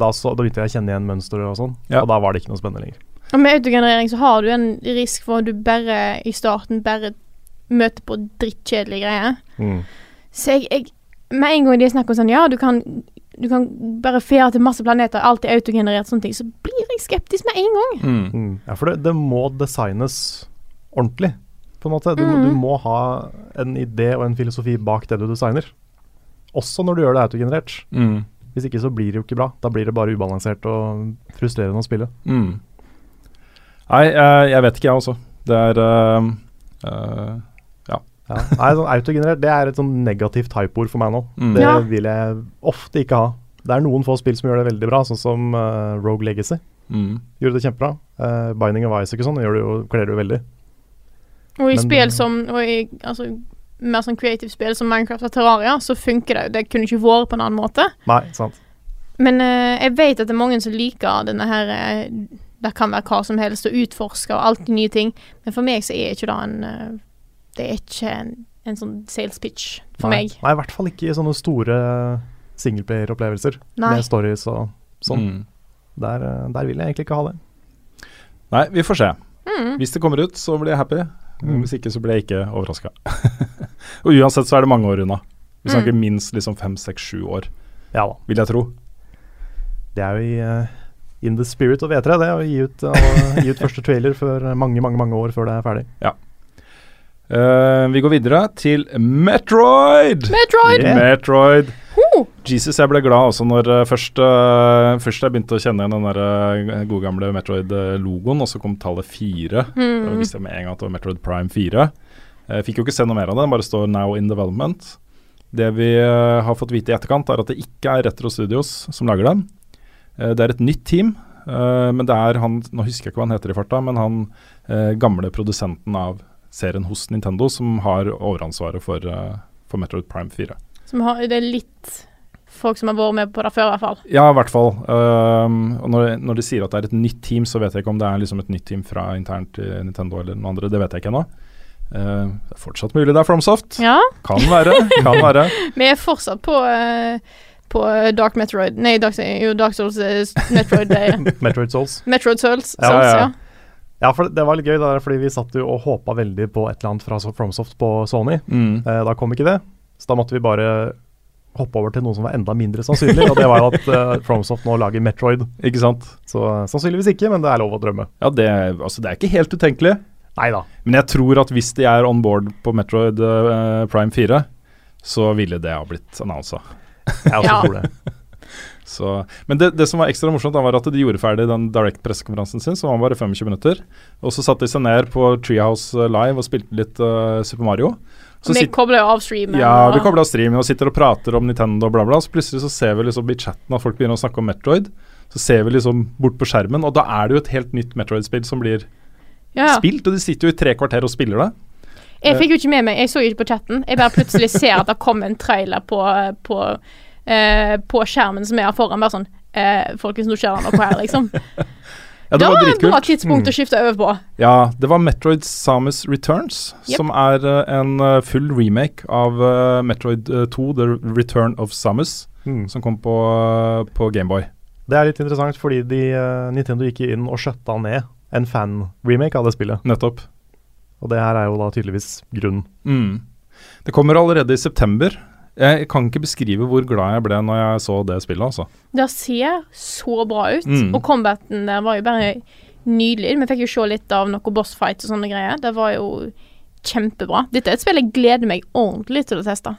Da, så, da begynte jeg å kjenne igjen mønsteret og sånn, Ja. og da var det ikke noe spennende lenger. Og med autogenerering så har du en risk for at du bare i starten bare møter på drittkjedelige greier. Mm. Så jeg, jeg Med en gang de snakker om sånn Ja, du kan, du kan bare fere til masse planeter, alt er autogenerert, sånne ting, så blir jeg skeptisk med en gang. Mm. Mm. Ja, for det, det må designes ordentlig, på en måte. Du, Mhm. du må ha en idé og en filosofi bak det du designer. Også når du gjør det autogenerert. Mm. Hvis ikke så blir det jo ikke bra. Da blir det bare ubalansert og frustrerende å spille. Mm. Nei, jeg, jeg vet ikke, jeg også. Det er uh, uh, Ja. Nei, sånn autogenerert det er et sånn negativt hypeord for meg nå. Mm. Det Ja. vil jeg ofte ikke ha. Det er noen få spill som gjør det veldig bra, sånn som uh, Rogue Legacy. mm. Gjorde det kjempebra. Eh, Binding of Isaac og sånn gjør det jo, kler det jo veldig. Og i Men spill som Og i altså, mer sånn creative spill som Minecraft og Terraria, så funker det. jo. Det kunne ikke vært på en annen måte. Nei, sant. Men eh, jeg vet at det er mange som liker denne her eh, Det kan være hva som helst, og utforske og alltid nye ting. Men for meg så er ikke det en eh, Det er ikke en, en sånn sales pitch for Nei. meg. Nei, i hvert fall ikke i sånne store singleplayer-opplevelser med stories og sånn. Mm. Der, eh, der vil jeg egentlig ikke ha det. Nei, vi får se. Mm. Hvis det kommer ut, så blir jeg happy. Mm. Hvis ikke, så blir jeg ikke overraska. (laughs) og uansett så er det mange år unna. Vi snakker Mm. minst liksom fem, seks, sju år, Ja da. vil jeg tro. Det er jo i eh, in the spirit of E3, det å gi ut, å gi ut første trailer for mange, mange mange år før det er ferdig. Eh, vi går videre til Metroid! Metroid! Yeah. Metroid. Jesus, jeg ble glad også når uh, først, uh, først jeg begynte å kjenne igjen den der gode gamle Metroid-logoen, og så kom tallet fire. Da Mm. visste jeg med en gang at det var Metroid Prime 4. Jeg fikk jo ikke se noe mer av det, den bare står 'Now in development'. Det vi har fått vite i etterkant, er at det ikke er Retro Studios som lager dem. Eh, det er et nytt team, eh, men det er han Nå husker jeg ikke hva han heter i farta, men han eh, gamle produsenten av serien hos Nintendo som har overansvaret for, for Metroid Prime 4. Som har, det er litt folk som har vært med på det før, i hvert fall. Ja, i hvert fall. Um, og når, når de sier at det er et nytt team, så vet jeg ikke om det er liksom et nytt team fra internt i Nintendo eller noen andre. Det vet jeg ikke ennå. Uh, det er fortsatt mulig det er Fromsoft. Ja, Kan være. Kan være. (laughs) vi er fortsatt på eh, på Dark Metroid Nei, Dark, jo, Dark Souls eh, Metroid eh, (laughs) Metroid Souls. Metroid Souls. Ja, Souls, ja. ja. Ja, for det var litt gøy, da, fordi vi satt jo og håpa veldig på et eller annet fra Fromsoft på Sony. Mm. Eh, da kom ikke det, så da måtte vi bare hoppe over til noe som var enda mindre sannsynlig, og det var jo at eh, Fromsoft nå lager Metroid. Ikke sant? Så eh, sannsynligvis ikke, men det er lov å drømme. Ja, det, altså, det er ikke helt utenkelig. Neida. Men jeg tror at hvis de er on board på Metroid uh, Prime 4, så ville det ha blitt annonsa. Jeg også Ja. tror det. Så, men det, det som var ekstra morsomt, da var at de gjorde ferdig den direct-pressekonferansen sin, som var bare 25 minutter. Og så satte de seg ned på Treehouse eh, Live og spilte litt uh, Super Mario. Så Vi kobler jo av streamen. ja, vi kobler av streamen og sitter og prater om Nintendo og bla, bla. Så plutselig så ser vi liksom i chatten at folk begynner å snakke om Metroid. Så ser vi liksom bort på skjermen, og da er det jo et helt nytt Metroid-spill som blir ja. spilt. Og de sitter jo i tre kvarter og spiller det. Jeg fikk jo ikke med meg, jeg så jo ikke på chatten. Jeg bare plutselig ser at det kom en trailer på, på, eh, på skjermen som jeg har foran. Bare sånn eh, Folkens, nå skjer det noe her, liksom. (laughs) Ja, det var et bra tidspunkt Mm. å skifte over på. Ja, det var Metroid Samus Returns, Yep. som er eh, en eh, full remake av eh, Metroid eh, 2, The Return of Samus, Mm. som kom på, uh, på Gameboy. Det er litt interessant, fordi de, Nintendo gikk inn og skjøtta ned en fan-remake av det spillet. Nettopp. Og det her er jo da tydeligvis grunnen. Mm. Det kommer allerede i september. Jeg kan ikke beskrive hvor glad jeg ble når jeg så det spillet, altså. Det ser så bra ut. Mm. Og combaten der var jo bare nydelig. Vi fikk jo se litt av noe boss fight og sånne greier. Det var jo kjempebra. Dette er et spill jeg gleder meg ordentlig til å teste.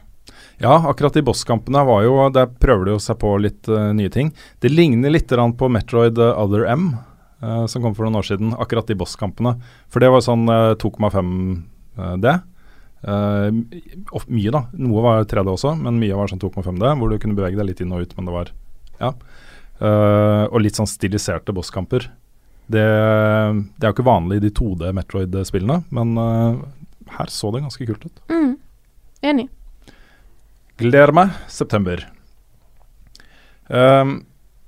Ja, akkurat de bosskampene var jo Der prøver de jo seg på litt uh, nye ting. Det ligner litt på Metroid eh, Other M, eh, som kom for noen år siden. Akkurat de bosskampene. For det var sånn uh, 2,5D. Uh, mye, da. Noe var 3D også, men mye var sånn 2,5D, hvor du kunne bevege deg litt inn og ut, men det var Ja. Eh, og litt sånn stiliserte bosskamper. Det, det er jo ikke vanlig i de 2D Metroid-spillene, men eh, her så det ganske kult ut. Mm. Enig. Gleder meg. September. Um,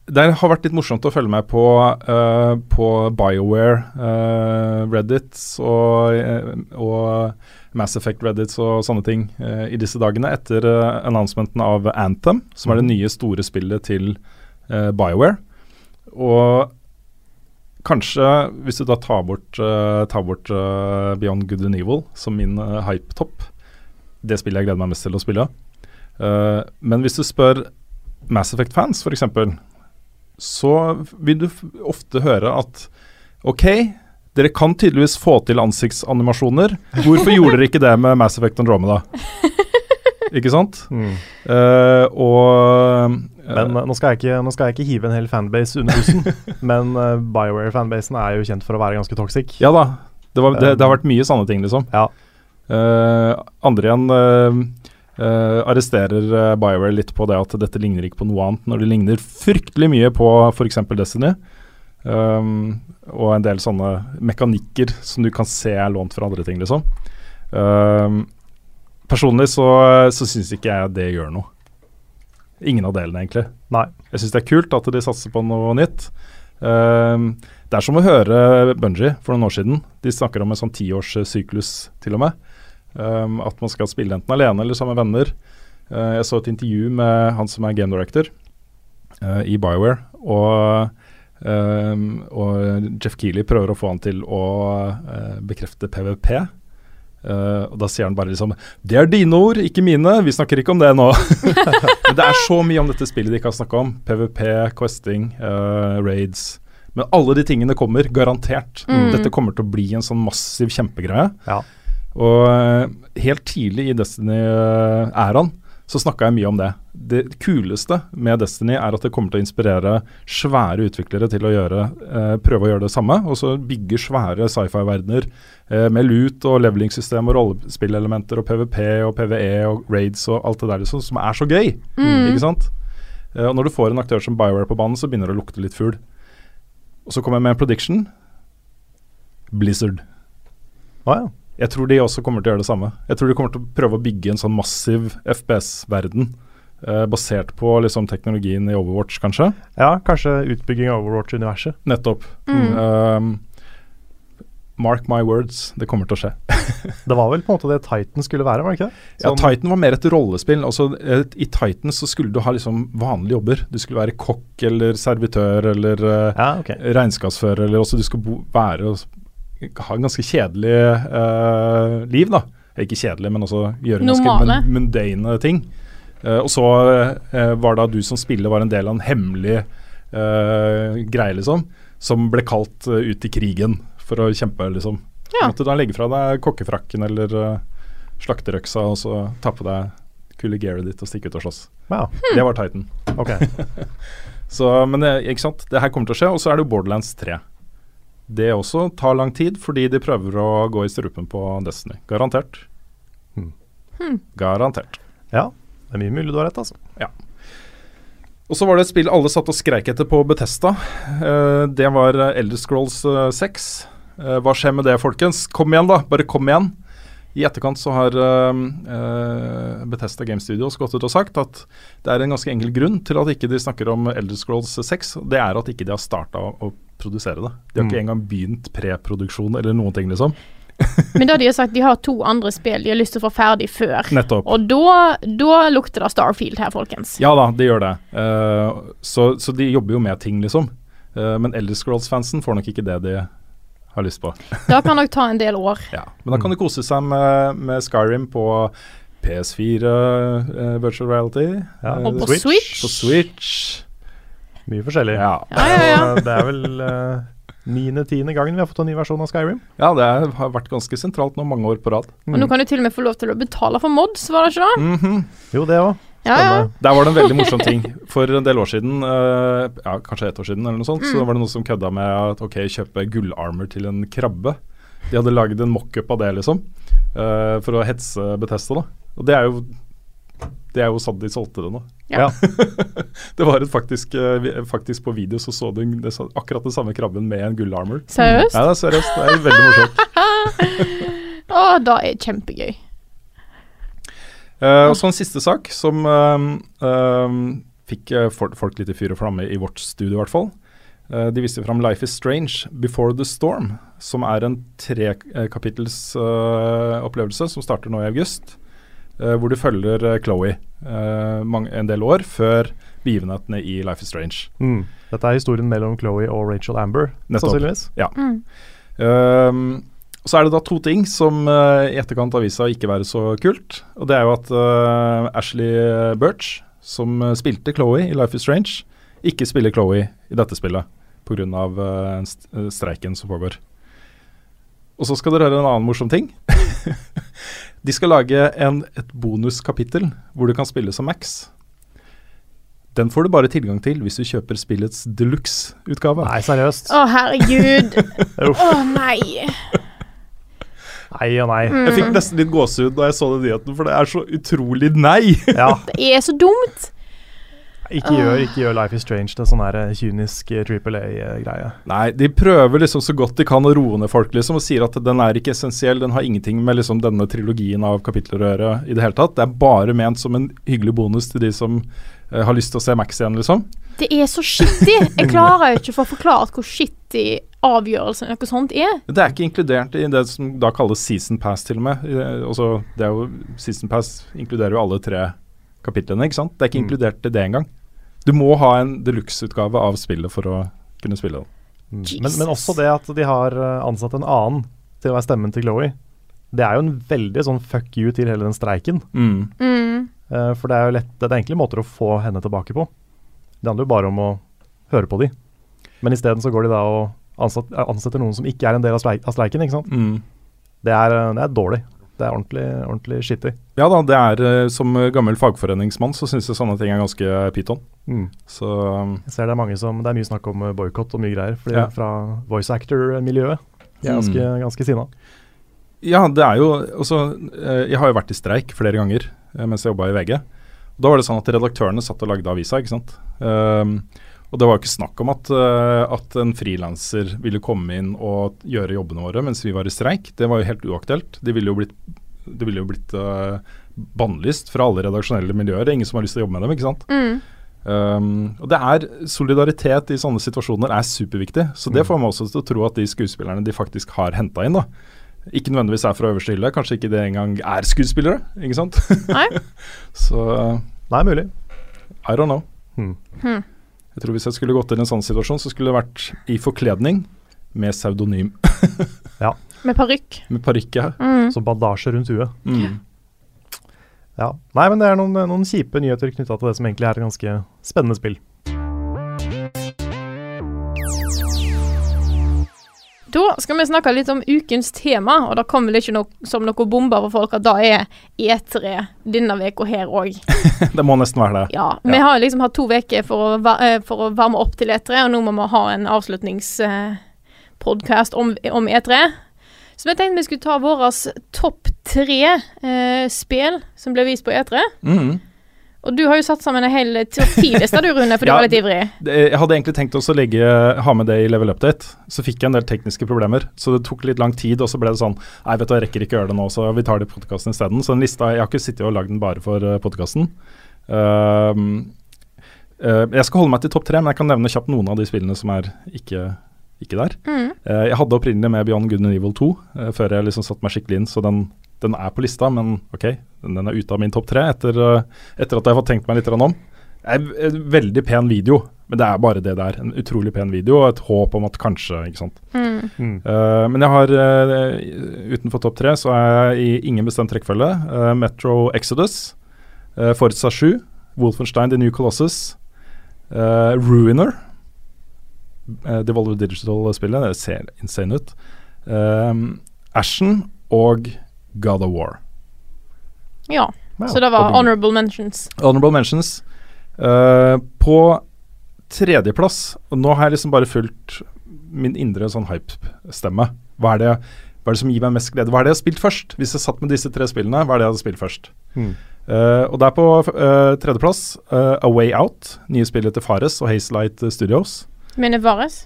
det har vært litt morsomt å følge med på, uh, på BioWare uh, Reddits og, uh, og Mass Effect Reddits og sånne ting uh, i disse dagene etter uh, announcementen av Anthem, som er det nye store spillet til BioWare. Og kanskje, hvis du da tar bort, tar bort Beyond Good and Evil som min uh, hype-topp Det spillet jeg gleder meg mest til å spille. men hvis du spør Mass Effect-fans, f.eks., så vil du ofte høre at OK, dere kan tydeligvis få til ansiktsanimasjoner. Hvorfor gjorde dere ikke det med Mass Effect Andromeda? ikke sant? Mm. og men uh, nå, skal ikke, nå, skal jeg ikke, hive en hel fanbase under bussen, (laughs) men uh, BioWare-fanbasen er jo kjent for å være ganske toxic. Ja da. Det, var, det, det har vært mye sanne ting, liksom. Ja. Uh, andre igjen arresterer BioWare litt på det at dette ligner ikke på noe annet, når det ligner fryktelig mye på f.eks. Destiny. Um, og en del sånne mekanikker som du kan se er lånt fra andre ting, liksom. Um, personlig så, så syns ikke jeg det gjør noe. Ingen av delene, egentlig. Nei. Jeg syns det er kult at de satser på noe nytt. Um, det er som å høre Bunji for noen år siden. De snakker om en sånn tiårssyklus, til og med. Um, at man skal spille enten alene eller sammen med venner. Uh, jeg så et intervju med han som er game director uh, i Bioware. Og, um, og Jeff Keeley prøver å få han til å uh, bekrefte PVP. Uh, og Da sier han bare liksom 'Det er dine ord, ikke mine. Vi snakker ikke om det nå'. (laughs) Men det er så mye om dette spillet de ikke har snakka om. PVP, questing, uh, raids. Men alle de tingene kommer, garantert. Mm. Dette kommer til å bli en sånn massiv kjempegreie. Ja. Og uh, helt tidlig i Destiny-æraen så snakka jeg mye om det. Det kuleste med Destiny er at det kommer til å inspirere svære utviklere til å gjøre, eh, prøve å gjøre det samme. Og så bygge svære sci-fi-verdener eh, med loot og levelingssystem og rollespillelementer og PVP og PVE og raids og alt det der liksom, som er så gøy. Mm. Ikke sant? Eh, og når du får en aktør som Bioware på banen, så begynner det å lukte litt fugl. Og så kommer jeg med en prediction. Blizzard. Oh, ja. Jeg tror de også kommer til å gjøre det samme. Jeg tror de kommer til å prøve å bygge en sånn massiv FPS-verden. Eh, basert på liksom, teknologien i Overwatch, kanskje. Ja, kanskje utbygging av Overwatch-universet. Nettopp. Mm. Um, mark my words, det kommer til å skje. (laughs) det var vel på en måte det Titan skulle være, var det ikke det? Sånn ja, Titan var mer et rollespill. Altså, et, I Titan så skulle du ha liksom vanlige jobber. Du skulle være kokk eller servitør eller uh, ja, okay. regnskapsfører. Eller også du skulle bo, være ha en ganske kjedelig uh, liv, da. Ikke kjedelig, men også gjøre Normale. ganske mundane ting. Uh, og så uh, var da du som spiller var en del av en hemmelig greie, liksom. Som ble kalt ut i krigen for å kjempe, liksom. Ja. Måtte da legge fra deg kokkefrakken eller slakterøksa og så ta på deg kule gearet ditt og stikke ut og slåss. Wow. Det var Titan. Okay. (laughs) så, men ikke sant, det her kommer til å skje. Og så er det jo Borderlands 3 det også tar lang tid, fordi de prøver å gå i strupen på Destiny. Garantert. Hmm. Hmm. Garantert. Ja, det er mye mulig du har rett, altså. Ja. Og så var det et spill alle satt og skreik etter på Betesta. Uh, det var Elder Scrolls 6. Uh, hva skjer med det, folkens? Kom igjen, da. Bare kom igjen. I etterkant så har uh, Bethesda Game Studios gått ut og sagt at det er en ganske enkel grunn til at ikke de snakker om Elder Scrolls 6. Det er at ikke de har starta å produsere det. De har mm. ikke engang begynt preproduksjon eller noen ting, liksom. (laughs) Men da de har sagt de har to andre spill de har lyst til å få ferdig før. Nettopp. Og da, da lukter det Starfield her, folkens. Ja da, det gjør det. Uh, så, så, de jobber jo med ting, liksom. Uh, men Elder Scrolls-fansen får nok ikke det de har lyst på. (laughs) det kan nok ta en del år. Ja, Men da kan det kose seg med, med Skyrim på PS4 uh, eh, virtual reality. Ja. og på Switch. Switch. På Switch. Mye forskjellig. Ja. ja, ja, ja. (laughs) det er vel uh, niende-tiende gangen vi har fått en ny versjon av Skyrim. Ja, det har vært ganske sentralt nå mange år på rad. Mm. Og nå kan du til og med få lov til å betale for mods, var det ikke det? Mm -hmm. Jo, det òg. Ja. Der var det en veldig morsom ting. For en del år siden, uh, ja, kanskje ett år siden, eller noe sånt, mm. så var det noen som kødda med at ok, kjøpe gullarmor til en krabbe. De hadde laget en mockup av det, liksom. Uh, for å hetse Betesta, da. Og det er jo det er jo sånn de solgte det nå. Ja. (laughs) det var et faktisk, uh, faktisk på video så så du det, akkurat den samme krabben med en gullarmor. Seriøst? Ja, det er seriøst. Det er veldig morsomt. (laughs) Å, da er det kjempegøy. Uh, og så en siste sak som uh, fikk folk litt i fyr og flamme i vårt studio, i hvert fall. de viste fram 'Life Is Strange Before The Storm', som er en trekapittels opplevelse som starter nå i august. Uh, hvor du følger uh, Chloé uh, en del år før begivenhetene i Life is Strange. Mm. Dette er historien mellom Chloé og Rachel Amber, Nettopp. sannsynligvis. Mm. Ehm, så er det da to ting som eh, i etterkant har vist seg å ikke være så kult. Og det er jo at eh, Ashley Birch, som eh, spilte Chloé i Life is Strange, ikke spiller Chloé i dette spillet pga. Uh, st eh, streiken som pågår. Og så skal dere høre en annen morsom ting. (laughs) De skal lage en, et bonuskapittel hvor du kan spille som Max. Den får du bare tilgang til hvis du kjøper spillets deluxe-utgave. Nei, seriøst. Å, herregud. (laughs) Å, oh, nei. Nei og nei. Jeg fikk nesten litt gåsehud da jeg så den nyheten, for det er så utrolig nei. Ja, (laughs) Det er så dumt. ikke gjør, ikke gjør Life is Strange til sånn eh, kynisk eh, Triple A-greie. Nei, de prøver liksom så godt de kan å roe ned folk, liksom, og sier at den er ikke essensiell. Den har ingenting med liksom denne trilogien av kapitler å gjøre i det hele tatt. Det er bare ment som en hyggelig bonus til de som uh, har lyst til å se Max igjen, liksom. Det er så shitty. Jeg klarer jo ikke å få forklart hvor shitty avgjørelsen noe sånt er. Det er ikke inkludert i det som da kalles season pass, til og med. Altså, det er jo, season pass inkluderer jo alle tre kapitlene, ikke sant. Det er ikke Mm. inkludert i det engang. Du må ha en deluxe-utgave av spillet for å kunne spille det. Mm. Men, men også det at de har eh, ansatt en annen til å være stemmen til Chloé. Det er jo en veldig sånn fuck you til hele den streiken. Mm. Mm. Eh, for det er jo lett, det er enkle måter å få henne tilbake på. Det handler jo bare om å høre på de. Men isteden så går de da og ansatt, ansetter noen som ikke er en del av, streik, av streiken. ikke sant? Mm. Det er, eh, det er dårlig. Det er ordentlig, ordentlig skittig. Ja da, det er eh, som gammel fagforeningsmann så syns jeg sånne ting er ganske pyton. Mm. Så Jeg ser det er mange som, det er mye snakk om boikott og mye greier. Fordi Ja. Fra voice actor-miljøet. De er ganske, ganske sinna. Ja, det er jo også eh, Jeg har jo vært i streik flere ganger eh, mens jeg jobba i VG. Da var det sånn at redaktørene satt og lagde avisa, ikke sant. Um, og det var jo ikke snakk om at, eh, at en frilanser ville komme inn og gjøre jobbene våre mens vi var i streik. Det var jo helt uaktuelt. Det ville jo blitt, det ville jo blitt uh, bannlyst fra alle redaksjonelle miljøer. Det er ingen som har lyst til å jobbe med dem, ikke sant. Mm. Um, og det er Solidaritet i sånne situasjoner er superviktig. Så det Mm. får meg også til å tro at de skuespillerne de faktisk har henta inn, da ikke nødvendigvis er fra øverste hylle. Kanskje ikke det engang er skuespillere, ikke sant. Nei. (laughs) Så Nei, mulig. I don't know. Hmm. Hmm. Jeg tror Hvis jeg skulle gått inn i en sånn situasjon, så skulle det vært i forkledning med pseudonym. (laughs) ja. Med parykk. Med parykk, ja. Mm. Så bandasje rundt huet. Mm. Ja. Nei, men det er noen, noen kjipe nyheter knytta til det som egentlig er et ganske spennende spill. Da skal vi snakke litt om ukens tema, og det kommer vel ikke no som noe bomber for folk at det er E3 denne uka her òg. (laughs) Det må nesten være det. Ja. Vi har liksom hatt to uker for, eh, for å varme opp til E3, og nå må vi ha en avslutningspodkast om, om E3. Så vi tenkte vi skulle ta våre topp tre eh, spill som ble vist på E3. Mm. Og du har jo satt sammen en hel tidligste, du Rune, for du (laughs) Ja. var litt ivrig. Jeg hadde egentlig tenkt også å legge, ha med det i level update. Så fikk jeg en del tekniske problemer. Så det tok litt lang tid, og så ble det sånn Nei, vet du, jeg rekker ikke å gjøre det nå, så vi tar det i podkasten isteden. Så den lista Jeg har ikke sittet og lagd den bare for uh, podkasten. jeg skal holde meg til topp tre, men jeg kan nevne kjapt noen av de spillene som er ikke, ikke der. Mm. Uh, jeg hadde opprinnelig med Beyond Good and Evil 2 eh, før jeg liksom satte meg skikkelig inn, så den, den er på lista, men ok, den, den er ute av min topp tre etter, eh, etter at jeg har fått tenkt meg litt om. Det er en veldig pen video, men det er bare det der. En utrolig pen video og et håp om at kanskje, ikke sant. Mm. Mm. Uh, men jeg har uh, utenfor topp tre, så er jeg i ingen bestemt trekkfølge. Uh, Metro Exodus, uh, Forza 7, Wolfenstein The New Colossus, eh, Ruiner, uh, Devolver Digital-spillet, det ser insane ut. Ashen og God of War. Ja, Ja, så det var honorable mentions. Honorable mentions. Uh, på tredjeplass og Nå har jeg liksom bare fulgt min indre sånn hype-stemme. Hva, er det- hva er det som gir meg mest glede? Hva er det jeg har spilt først? Hvis jeg satt med disse tre spillene, hva er det jeg hadde spilt først? Mm. Uh, og der på uh, tredjeplass, eh, A Way Out, nye spillet til Fares og Hazelight Studios. Mener Vares?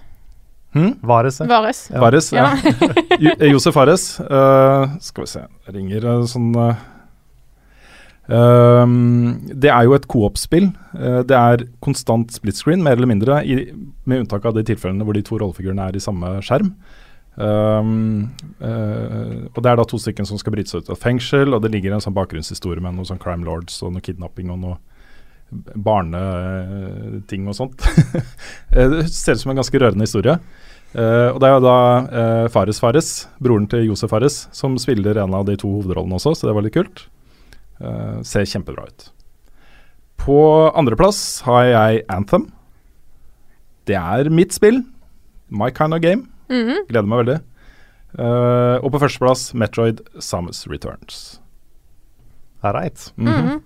Hm? Vares. Vares. Ja. Vares ja. Ja. (laughs) Jo- eh, Josef Vares. Uh, skal vi se, jeg ringer uh, sånn uh, ehm, Det er jo et coop-spill. Det er konstant split screen, mer eller mindre, i, med unntak av de tilfellene hvor de to rollefigurene er i samme skjerm. Um, uh, og Det er da to stykker som skal bryte seg ut av fengsel, og det ligger en sånn bakgrunnshistorie med noe sånn crime lords og noe kidnapping og noe barneting og sånt. (laughs) Eh, det ser ut som en ganske rørende historie. Uh, og Det er jo da uh, Fares Fares, broren til Josef Fares, som spiller en av de to hovedrollene også, så det var litt kult. Uh, ser kjempebra ut. På andreplass har jeg Anthem. Det er mitt spill. My kind of game. Mhm. Gleder meg veldig. Eh, og på førsteplass Metroid Samus Returns. All Right. Mhm. Mhm.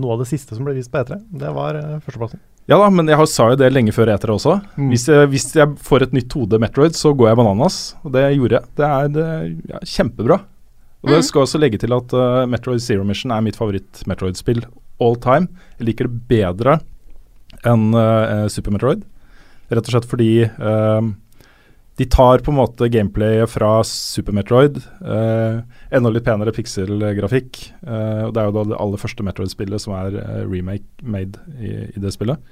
Noe av det siste som ble vist på E3, det var uh, førsteplassen. Ja da, men jeg har- sa jo det lenge før E3 også. Mm. Hvis, jeg, hvis jeg får et nytt 2D Metroid, så går jeg bananas. Og det gjorde jeg. Det er, det ja, kjempebra. Og det Mm. skal også legge til at uh, Metroid Zero Mission er mitt favoritt-Metroid-spill all time. Jeg liker det bedre enn uh, Super Metroid. Rett og slett fordi eh, de tar på en måte gameplayet fra Super Metroid. eh, enda litt penere pixel-grafikk. eh, og det er jo da det aller første Metroid-spillet som er eh, remake-made i, i det spillet.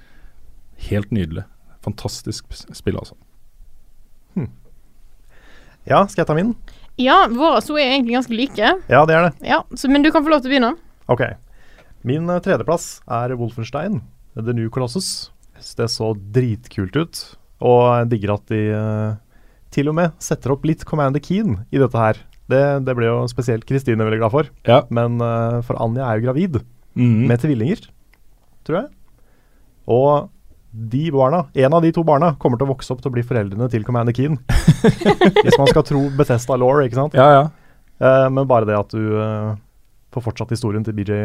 Helt nydelig. Fantastisk spill, altså. Ja, skal jeg ta min? Ja, våre to er egentlig ganske like. Ja, det er det. Ja, så, Men du kan få lov til å begynne. Ok. Min tredjeplass er Wolfenstein, The New Colossus. Det så dritkult ut, og jeg digger at de til og med setter opp litt Commander Keen i dette her. Det, det ble jo spesielt Kristine veldig glad for, Ja. men uh, for Anja er jo gravid mm. med tvillinger, tror jeg. Og de barna, en av de to barna kommer til å vokse opp til å bli foreldrene til Commander Keen. (laughs) Hvis man skal tro Bethesda Law, ikke sant? ja, ja. Uh, men bare det at du uh, får fortsatt historien til BJ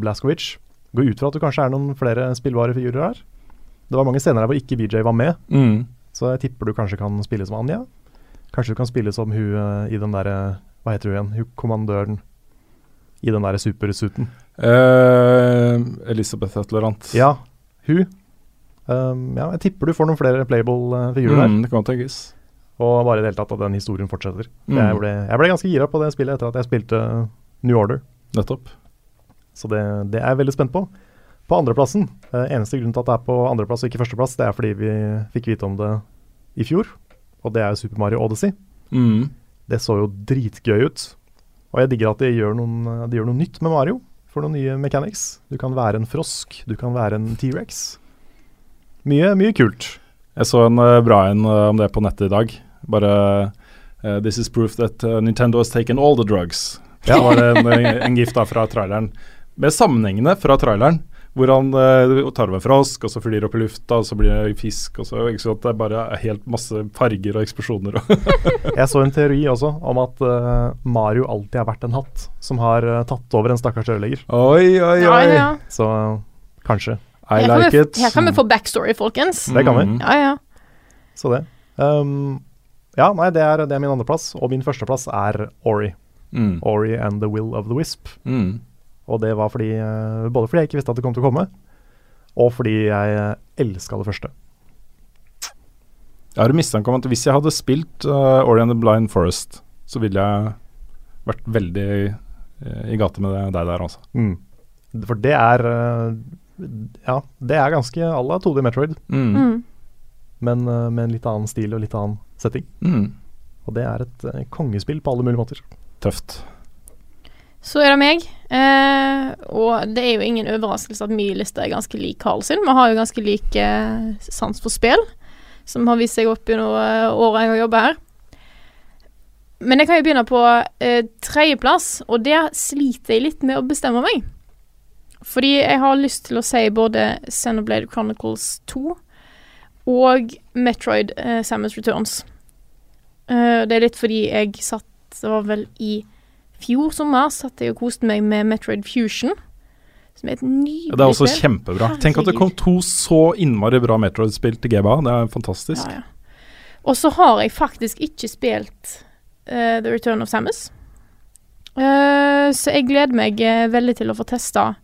Blazkowicz. Gå ut fra at du kanskje er noen flere spillbare figurer her. Det var mange scener her hvor ikke BJ var med, Mhm. Så jeg tipper du kanskje kan spille som Anja. Kanskje du kan spille som hun eh, i den derre Hva heter hun igjen? Hun kommandøren i den derre supersuiten. Uh, Elisabeth annet. Ja, hun. Um, ja, jeg tipper du får noen flere playable-figurer der. Mhm, det kan tenkes. Og bare i det hele tatt at den historien fortsetter. Mm. Jeg, ble, jeg ble ganske gira på det spillet etter at jeg spilte New Order. Nettopp. Så det, det er jeg veldig spent på. På andreplassen, eh, eneste grunn til at det er på andreplass og ikke førsteplass, det er fordi vi fikk vite om det i fjor. Og det er jo Super Mario Odyssey. Mm. Det så jo dritgøy ut. Og jeg digger at de gjør, noen, de gjør noe nytt med Mario. For noen nye mechanics. Du kan være en frosk, du kan være en T-rex. Mye, mye kult. Jeg så en uh, bra en uh, om det på nettet i dag. Bare uh, This is proof that Nintendo has taken all the drugs. Ja. Så var det en, en gift da fra traileren. Med sammenhengene fra traileren. Hvor han eh, tar over en frosk, og så flyr opp i lufta, og så blir det fisk. og så, ikke sant? Det er bare helt masse farger og eksplosjoner. (laughs) Jeg så en teori også om at eh, Mario alltid har vært en hatt som har eh, tatt over en stakkars rørlegger. Oi, oi, oi. Ja, ja. Så kanskje. I Her kan, like vi, it. her kan vi få backstory, folkens. Det kan vi. Mhm. Ja, ja. Så det. Um, ja, nei, det er, det er min andreplass. Og min førsteplass er Ori. Mm. Ori and the Will of the Wisp. Mm. Og det var fordi eh, både fordi jeg ikke visste at det kom til å komme, og fordi jeg uh, elska det første. Jeg har en mistanke om at hvis jeg hadde spilt uh, Ori and the Blind Forest, så ville jeg vært veldig eh, i gate med deg der, altså. Mm. For det er eh, Ja, det er ganske à la 2D Metroid, Mm. Mm. men uh, med en litt annen stil og litt annen setting. Mm. Og det er et eh, kongespill på alle mulige måter. Tøft. Så er det meg. Eh, og det er jo ingen overraskelse at min liste er ganske lik Karl sin. Vi har jo ganske lik eh, sans for spill, som har vist seg opp gjennom uh, året jeg har jobba her. Men jeg kan jo begynne på eh, tredjeplass, og der sliter jeg litt med å bestemme meg. Fordi jeg har lyst til å si både Xenoblade Chronicles 2 og Metroid eh, Samus Returns. Eh, det er litt fordi jeg satt Det var vel i fjor sommer satt jeg og koste meg med Metroid Fusion. Som er et nydelig spill. det er også spill. kjempebra. Tenk at det kom to så innmari bra Metroid-spill til GBA. Det er fantastisk. Ja, ja. Og så har jeg faktisk ikke spilt uh, The Return of Samus. Uh, så jeg gleder meg uh, veldig til å få testa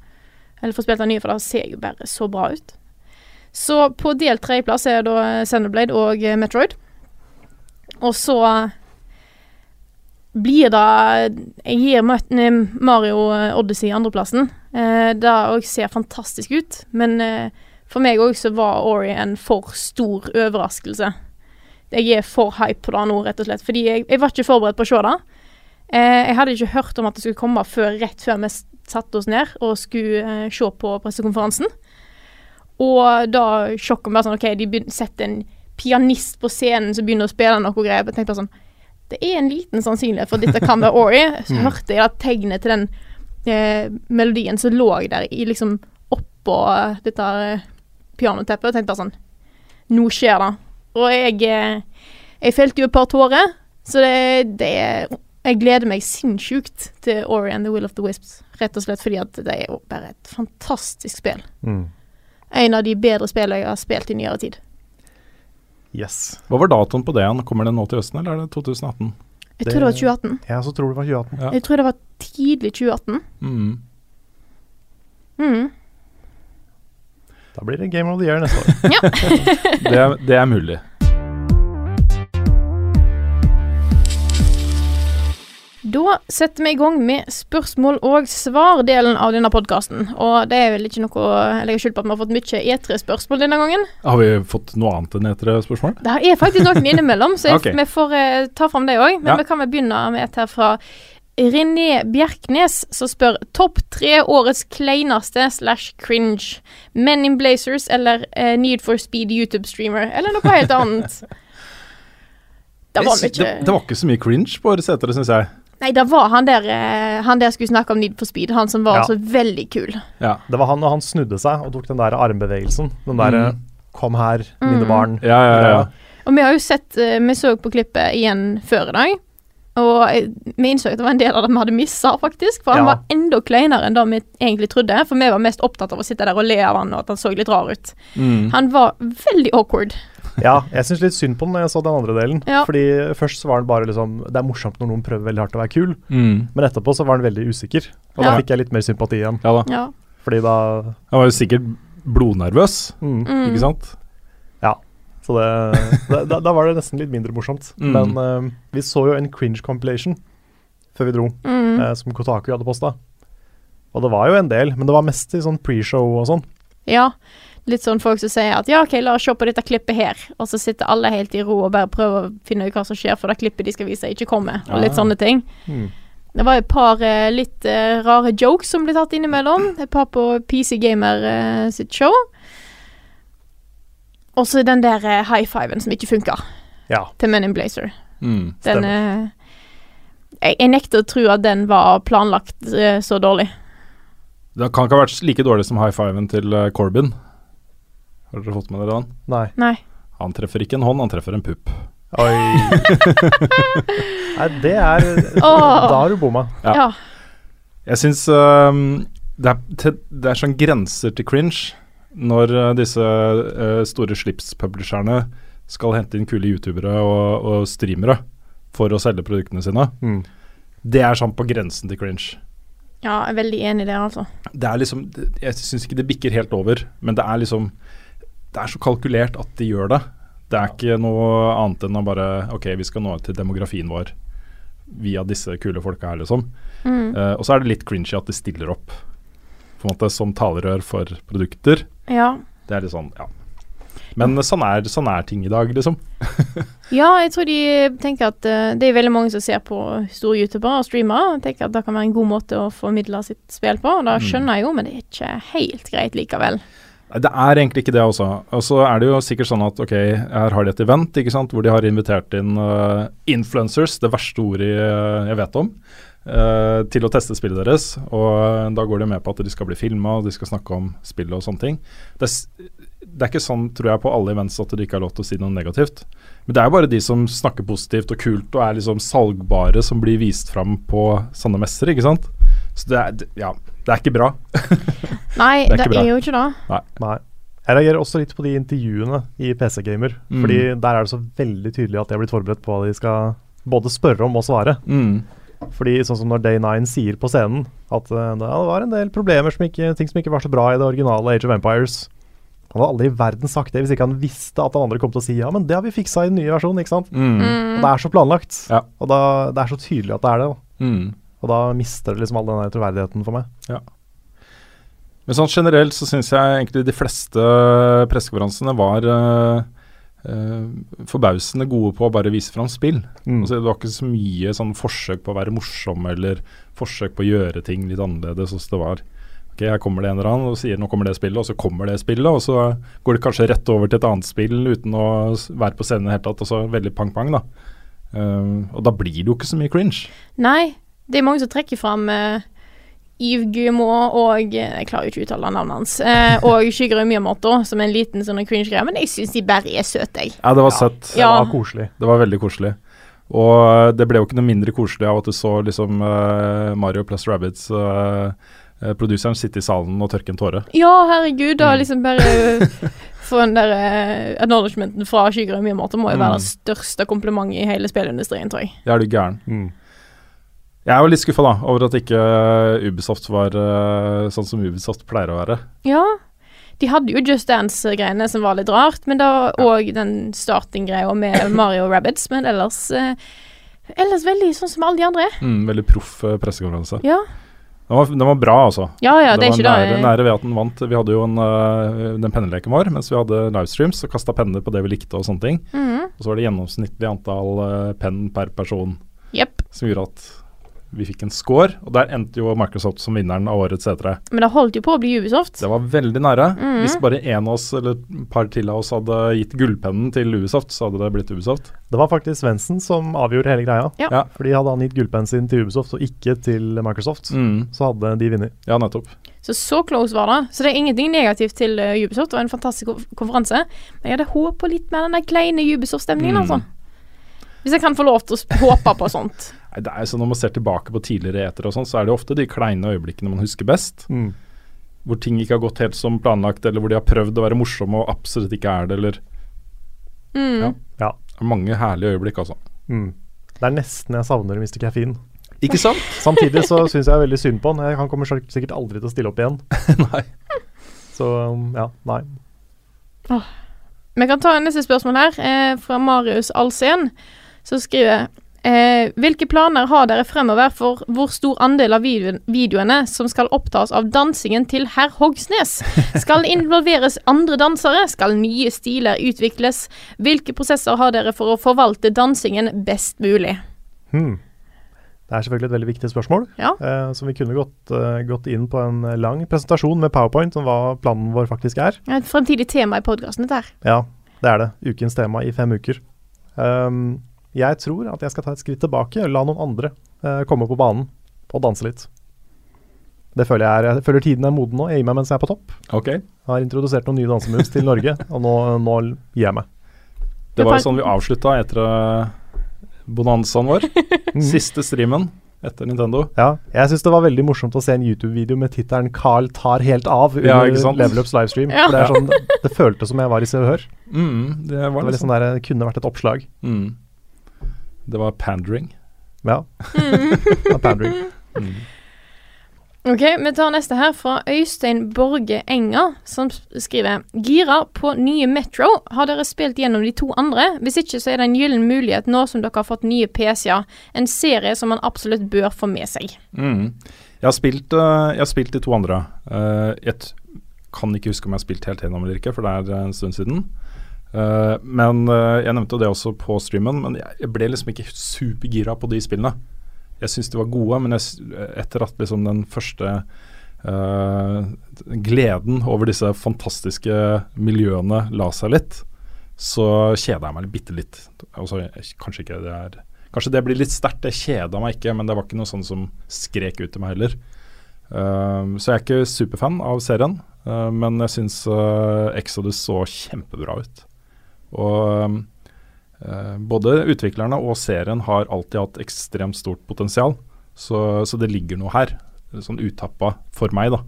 Eller få spilt den nye, for det ser jo bare så bra ut. Så på delt tredjeplass er da Xenoblade og Metroid. Og så blir det Jeg gir Ma- eh, Mario Odyssey andreplassen. Eh, det òg ser fantastisk ut, men eh, for meg òg så var Ori en for stor overraskelse. Jeg er for hype på det nå, rett og slett. Fordi jeg, jeg var ikke forberedt på å se det. Eh, jeg hadde ikke hørt om at det skulle komme før rett før vi satte oss ned og skulle se på pressekonferansen. Og da sjokket var sånn OK, de setter en pianist på scenen som begynner å spille noe greier. Jeg tenkte sånn Det er en liten sannsynlighet for at dette kan være Ori. Så (laughs) hørte jeg at tegnet til den eh, melodien som lå der i liksom oppå eh, dette eh, pianoteppet, og tenkte bare sånn Nå skjer det. Og jeg eh, Jeg felte jo et par tårer, så det, det Jeg gleder meg sinnssykt til Ori and the Will of the Wisps. Rett og slett fordi at det er jo bare et fantastisk spill. Mm. En av de bedre spillene jeg har spilt i nyere tid. Yes. Hva var datoen på det igjen? Kommer det nå til høsten, eller er det 2018? Jeg Det- tror det var 2018. Jeg også tror det var 2018. Ja. Jeg tror det var tidlig 2018. Mm. Mm. Da blir det Game of the Year neste år. (laughs) Det, det er mulig. Da setter vi i gang med spørsmål og svar-delen av denne podkasten. Og det er vel ikke noe å legge skjul på at vi har fått mye E3-spørsmål denne gangen. Har vi fått noe annet enn E3-spørsmål? Det er faktisk noen innimellom, så (laughs) okay. Vi får eh, ta fram det òg. Men Ja. vi kan vel begynne med et her fra René Bjerknes, som spør topp tre årets kleineste slash cringe. Men in Blazers eller eh, Need for Speed YouTube-streamer, eller noe helt annet. (laughs) Det var det, det var ikke så mye cringe på årets etere, syns jeg. Nei, det var han der eh, Han der skulle snakke om Need for Speed, han som var Ja. så veldig kul. Ja. Det var han og han snudde seg og tok den der armbevegelsen. Den derre Mm. 'kom her, mine Mm. barn'. Ja, ja, ja. Og vi har jo sett eh, Vi så på klippet igjen før i dag. Og eh, vi innså at det var en del av det vi hadde missa, faktisk. For han Ja. var enda kleinere enn det vi egentlig trodde. For vi var mest opptatt av å sitte der og le av han, og at han så litt rar ut. Mm. Han var veldig awkward. Ja, jeg syns litt synd på den når jeg så den andre delen. Ja. Fordi først så var den bare liksom Det er morsomt når noen prøver veldig hardt å være kul, Mm. men etterpå så var den veldig usikker. Og Ja. da fikk jeg litt mer sympati igjen. Ja da. Ja. Fordi da Han var jo sikkert blodnervøs, mm, Mm. ikke sant? Ja. Så det, (laughs) da, da, da var det nesten litt mindre morsomt. Mm. Men uh, vi så jo en cringe compilation før vi dro, Mm. eh, som Kotaku hadde posta. Og det var jo en del, men det var mest i sånn pre-show og sånn. ja. Litt sånn folk som sier at ja, OK, la oss se på dette klippet her. Og så sitter alle helt i ro og bare prøver å finne ut hva som skjer, for det klippet de skal vise, ikke kommer. Og litt Ah. sånne ting. Mm. Det var et par uh, litt uh, rare jokes som ble tatt innimellom. Et par på PC Gamer uh, sitt show. Og så den der high fiven som ikke funka, Ja. til Men in Blazer. Mm. Den jeg, jeg nekter å tro at den var planlagt så dårlig. Det kan ikke ha vært like dårlig som high fiven til Corbyn. Har dere fått med dere den? Nei. Nei. Han treffer ikke en hånd, han treffer en pupp. Oi. (laughs) Nei, det er Da har du bomma. Ja. Ja. Jeg syns um, det, er, det er sånn grenser til cringe når øh, disse uh, store slipspublisherne skal hente inn kule youtubere og, og streamere for å selge produktene sine. Mm. Det er sånn på grensen til cringe. ja, jeg er veldig enig i det, altså. Det er liksom Jeg syns ikke det bikker helt over, men det er liksom Det er så kalkulert at de gjør det. Det er ikke noe annet enn å bare OK, vi skal nå ut til demografien vår via disse kule folka her, liksom. Mm. Uh, og så er det litt cringy at de stiller opp på en måte som talerør for produkter. Ja. Det er litt sånn, ja. Men sånn er, sånn er ting i dag, liksom. (laughs) ja, jeg tror de tenker at uh, det er veldig mange som ser på store youtubere og streamere, og tenker at det kan være en god måte å formidle sitt spill på. og Det Mm. skjønner jeg jo, men det er ikke helt greit likevel. Det er egentlig ikke det også. Og så er det jo sikkert sånn at ok, her har de et event ikke sant, hvor de har invitert inn uh, influencers, det verste ordet jeg, jeg vet om, uh, til å teste spillet deres. Og eh, da går de med på at de skal bli filma, og de skal snakke om spillet og sånne ting. Det er, det er ikke sånn, tror jeg, på alle events at de ikke har lov til å si noe negativt. Men det er jo bare de som snakker positivt og kult og er liksom salgbare, som blir vist fram på sånne messer, ikke sant. Så det er, ja, det er ikke bra. (laughs) Nei, Det er det er jo ikke det. Nei. Jeg reagerer også litt på de intervjuene i PC Gamer. Mm. Fordi der er det så veldig tydelig at de har blitt forberedt på hva de skal både spørre om og svare. Mm. Fordi sånn som når Day 9 sier på scenen at eh, det var en del problemer, som ikke, ting som ikke var så bra i det originale Age of Empires. Han hadde aldri i verden sagt det hvis ikke han visste at han andre kom til å si ja, men det har vi fiksa i den nye versjonen, ikke sant. Mm. Og det er så planlagt. Ja. Og da, det er så tydelig at det er det. Da. Mm. Og da mister det liksom all den troverdigheten for meg. Men sånn generelt så syns jeg egentlig de fleste pressekonferansene var uh, uh, forbausende gode på å bare vise fram spill. Mm. Altså, det var ikke så mye sånn forsøk på å være morsom eller forsøk på å gjøre ting litt annerledes. Sånn det var ok, her kommer det en eller annen og sier nå kommer det spillet, og så kommer det spillet, og så går det kanskje rett over til et annet spill uten å være på scenen i det hele tatt, og så veldig pang-pang, da. Um, og da blir det jo ikke så mye cringe. Nei, det er mange som trekker fram uh, Yves Guillemot og eh, Jeg klarer jo ikke å uttale navnet hans. Uh, og (laughs) Shigeru Miyamoto som en liten sånn cringe-greie, men jeg syns de bare er søte, jeg. Ja, det var Ja. søtt. Det var koselig. Det var veldig koselig. Og det ble jo ikke noe mindre koselig av at du så liksom uh, Mario pluss Rabbids uh, produseren sitte i salen og tørke en tåre. Ja, herregud, da Mm. liksom bare (laughs) For den der uh, acknowledgementen fra Shigeru Miyamoto må jo være Mm. det største komplimentet i hele spillindustrien, tror jeg. Det er du gæren. Mm. Jeg er jo litt skuffa da, over at ikke eh, Ubisoft var uh, sånn som Ubisoft pleier å være. Ja. De hadde jo Just Dance-greiene som var litt rart, men da òg den starting-greia med (laughs) Mario Rabbids, men ellers uh, Ellers veldig sånn som alle de andre er. Mm, veldig proff eh, pressekonferanse. Ja. Den var, den var bra, altså. Ja ja, det, var ikke nære, det. nære ved at den vant. Vi hadde jo en, eh, den penneleken vår mens vi hadde livestreams og kasta penner på det vi likte og sånne ting. Mhm. Og så var det gjennomsnittlig antall eh, penn per person yep. som gjorde at vi fikk en score. Og der endte jo Microsoft som vinneren av årets E3. Men det holdt jo på å bli Ubisoft. Det var veldig nære. Mhm. Hvis bare en av oss eller et par til av oss hadde gitt gullpennen til Ubisoft, så hadde det blitt Ubisoft. Det var faktisk Svendsen som avgjorde hele greia. Ja. Ja. Fordi hadde han gitt gullpennen sin til Ubisoft og ikke til Microsoft, Mm. så hadde de vunnet. Ja, nettopp. Så så close var det. Så det er ingenting negativt til eh, Ubisoft. Det var en fantastisk konferanse. Men jeg hadde håpet på litt mer den der kleine Ubisoft-stemningen, Mm. altså. Hvis jeg kan få lov til å håpe på sånt. (laughs) Nei, det er jo sånn Når man ser tilbake på tidligere eter og sånn, så er det ofte de kleine øyeblikkene man husker best. Mm. Hvor ting ikke har gått helt som planlagt, eller hvor de har prøvd å være morsomme og absolutt ikke er det, eller Mm. Ja. Ja. Mange herlige øyeblikk, altså. Mm. Det er nesten jeg savner Mr. Caffeine. Ikke sant? (laughs) Samtidig så syns jeg veldig synd på han. Han kommer sikkert aldri til å stille opp igjen. (laughs) Nei. Så um, ja, nei. Vi kan ta neste spørsmål her, eh, fra Marius Alsen, som skriver eh, Hvilke planer har dere fremover for hvor stor andel av videoen, videoene som skal opptas av dansingen til herr Hogsnes? Skal involveres andre dansere? Skal nye stiler utvikles? Hvilke prosesser har dere for å forvalte dansingen best mulig? Hmm. Det er selvfølgelig et veldig viktig spørsmål, Ja. eh, som vi kunne gått, uh, gått inn på en lang presentasjon med powerpoint om hva planen vår faktisk er. Et fremtidig tema i podkasten, dette her. Ja, det er det. Ukens tema i fem uker. Um, jeg tror at jeg skal ta et skritt tilbake og la noen andre eh, komme på banen og danse litt. Det føler jeg er Jeg føler tiden er moden nå. Jeg gir meg mens jeg er på topp. Ok. Jeg har introdusert noen nye dansemoves til Norge, (laughs) og nå, nå gir jeg meg. Det var jo sånn vi avslutta etter eh, bonanzaen vår. (laughs) Mm. Siste streamen etter Nintendo. Ja, jeg syns det var veldig morsomt å se en YouTube-video med tittelen 'Carl tar helt av' under Ja? Level Ups livestream. Ja. Det, er sånn, det føltes som jeg var i Se og Hør. Mm, det Det var liksom. sånn der, det kunne vært et oppslag. mm. Det var pandering. Ja. (laughs) det var pandering. Mm. Ok, vi tar neste her fra Øystein Borge Enger, som skriver Gira på nye Metro. Har dere spilt gjennom de to andre? Hvis ikke, så er det en gyllen mulighet nå som dere har fått nye PC-er. En serie som man absolutt bør få med seg. Mm. Jeg, har spilt, eh, jeg har spilt de to andre. Eh, jeg kan ikke huske om jeg har spilt helt gjennom eller ikke, for det er eh, en stund siden. Eh, men eh, Jeg nevnte det også på streamen, men jeg, ble liksom ikke supergira på de spillene. Jeg syns de var gode, men jeg, etter at liksom den første eh, gleden over disse fantastiske miljøene la seg litt, så kjeda jeg meg bitte litt. Altså, jeg, kanskje ikke det er Kanskje det blir litt sterkt. det kjeda meg ikke, men det var ikke noe sånn som skrek ut til meg heller. Uh, så jeg er ikke superfan av serien, uh, men jeg syns uh, Exodus så kjempebra ut. Og uh, både utviklerne og serien har alltid hatt ekstremt stort potensial, så, så det ligger noe her, sånn utappa for meg, da.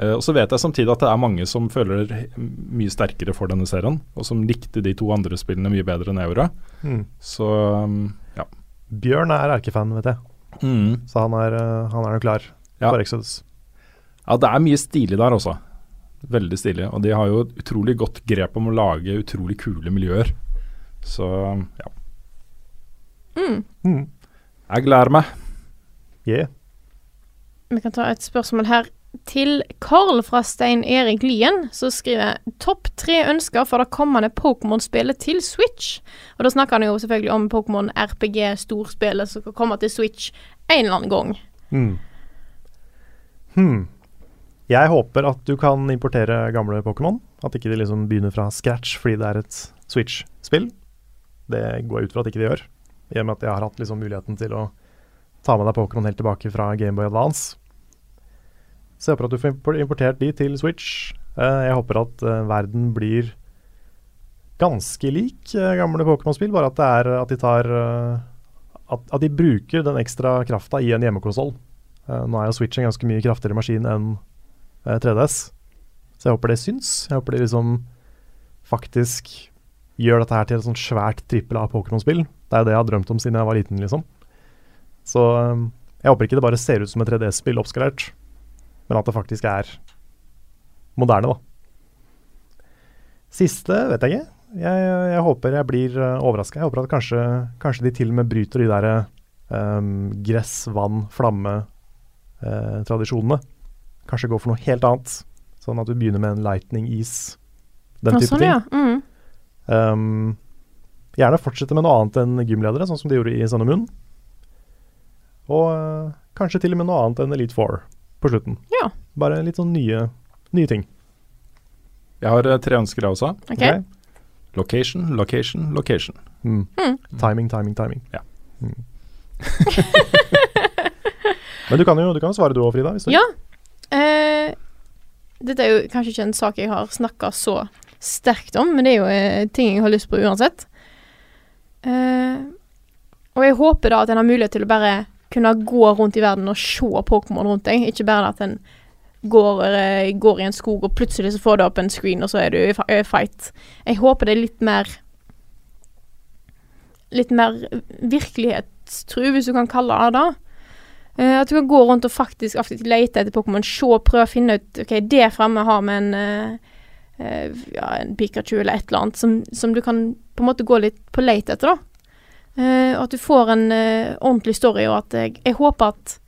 Uh, og så vet jeg samtidig at det er mange som føler mye sterkere for denne serien, og som likte de to andre spillene mye bedre enn jeg gjorde. Mm. Så um, ja. Bjørn er erkefan, vet jeg. Mm. Så han er, eh, han er nok klar Ja. for Exodus. Ja, det er mye stilig der også. Veldig stilig. Og de har jo utrolig godt grep om å lage utrolig kule miljøer. Så ja. Mm. Mm. Jeg gleder meg. Yeah. Vi kan ta et spørsmål her til Carl fra Stein Erik Lien, som skriver topp tre ønsker for det kommende Pokémon-spillet til Switch. Og da snakker han jo selvfølgelig om Pokémon RPG-storspillet som skal komme til Switch en eller annen gang. Mm. Hmm. Jeg håper at du kan importere gamle Pokémon. At ikke de liksom begynner fra scratch fordi det er et Switch-spill. Det går jeg ut fra at ikke de gjør, i og med at jeg har hatt liksom muligheten til å ta med deg Pokémon helt tilbake fra Gameboy Advance. Så jeg håper at du får importert de til Switch. Eh, jeg håper at eh, verden blir ganske lik eh, gamle Pokémon-spill, bare at, det er, at de tar at, at de bruker den ekstra krafta i en hjemmekonsoll. Nå er jo Switch en ganske mye kraftigere maskin enn 3DS, så jeg håper det syns. Jeg håper de liksom faktisk gjør dette her til et sånt svært trippel av Pokémon-spill. Det er jo det jeg har drømt om siden jeg var liten, liksom. Så eh, jeg håper ikke det bare ser ut som et 3DS-spill oppskalert, men at det faktisk er moderne, da. Siste vet jeg ikke. Jeg, jeg håper jeg blir uh, overraska. Jeg håper at kanskje, kanskje de til og med bryter de der um, gress, vann, flamme-tradisjonene. Kanskje gå for noe helt annet. Sånn at du begynner med en lightning is, den type sånn, ting. ja. Mm. Um, gjerne fortsette med noe annet enn gymledere, sånn som de gjorde i Sun og Og uh, kanskje til og med noe annet enn Elite Four på slutten. Ja. Bare litt sånn nye, nye ting. Jeg har eh, tre ønsker, jeg også. Okay. okay. Location, location, location. Mm. Mm. Timing, timing, timing. Ja. Mm. (laughs) Men du kan jo du kan jo svare du òg, Frida. Hvis du Ja. Eh, dette er jo kanskje ikke en sak jeg har snakka så sterkt om, men det er jo eh, ting jeg har lyst på uansett. Eh, og jeg håper da at en har mulighet til å bare kunne gå rundt i verden og se Pokémon rundt deg, ikke bare at en går, eh, går i en skog og plutselig så får du opp en screen, og så er du i eh, fight. Jeg håper det er litt mer Litt mer virkelighetstru, hvis du kan kalle det det. Eh, at du kan gå rundt og faktisk, faktisk lete etter Pokémon, se, prøve å finne ut Ok, det fremme har med en uh, uh, ja, en Pikachu eller et eller annet som, som du kan på en måte gå litt på leit etter, da. Og at du får en ordentlig story, og at jeg, jeg håper at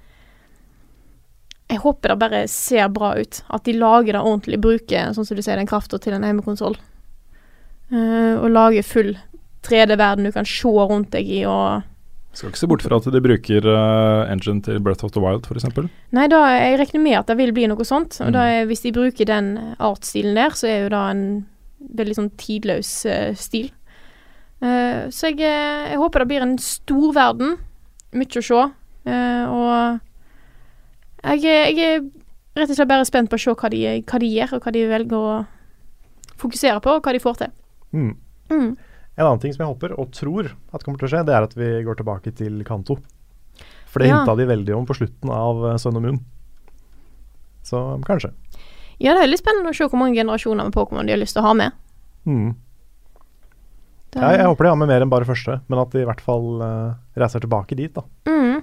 Jeg håper det bare ser bra ut. At de lager det ordentlig, bruker sånn som du sier, den krafta til en hjemmekonsoll. Og lager full 3D-verden du kan se rundt deg i, og Skal ikke se bort fra at de bruker uh, engine til Breath of the Wild, f.eks. Nei, da, jeg regner med at det vil bli noe sånt. Og Mm. da hvis de bruker den artstilen der, så er jo det en veldig sånn tidløs uh, stil. Uh, så jeg, jeg håper det blir en stor verden. Mye å se. Og jeg, jeg er rett og slett bare spent på å se hva de, hva de gjør, og hva de velger å fokusere på, og hva de får til. Mm. Mm. En annen ting som jeg håper og tror at kommer til å skje, det er at vi går tilbake til Kanto. For det Ja. hinta de veldig om på slutten av uh, Sun og Moon. Så kanskje. Ja, det er veldig spennende å se hvor mange generasjoner med Pokémon de har lyst til å ha med. Mm. Det- Ja, jeg håper de har med mer enn bare første, men at de i hvert fall uh, reiser tilbake dit. da. mm.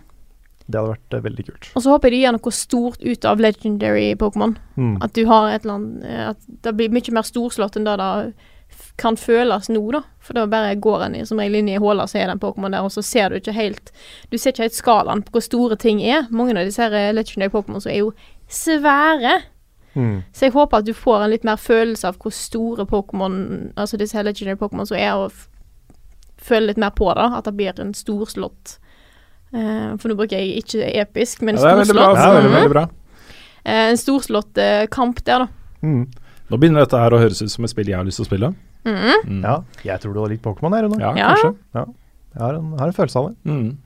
Det hadde vært uh, veldig kult. Og så håper jeg de gjør noe stort ut av legendary Pokémon. Mm. At du har et eller annet eh, At det blir mye mer storslått enn det det kan føles nå, da. For da bare går en som regel inn i hullet, så er det en Pokémon der, og så ser du ikke helt Du ser ikke helt skalaen på hvor store ting er. Mange av disse her eh, legendary Pokémon er jo svære. Mm. Så jeg håper at du får en litt mer følelse av hvor store Pokémon Altså disse her legendary Pokémon som er, og føler føle litt mer på det. At det blir en storslått uh, For nå bruker jeg ikke episk, men Ja, det er veldig bra. storslått. Det er veldig, bra. Eh, en storslått uh, kamp der, da. Mm. Nå begynner dette her å høres ut som et spill jeg har lyst til å spille. Mhm. Mm. Ja, jeg tror du har likt Pokémon her, Rune. Ja, Ja. kanskje. Jeg har en, har en følelse av det. Mm.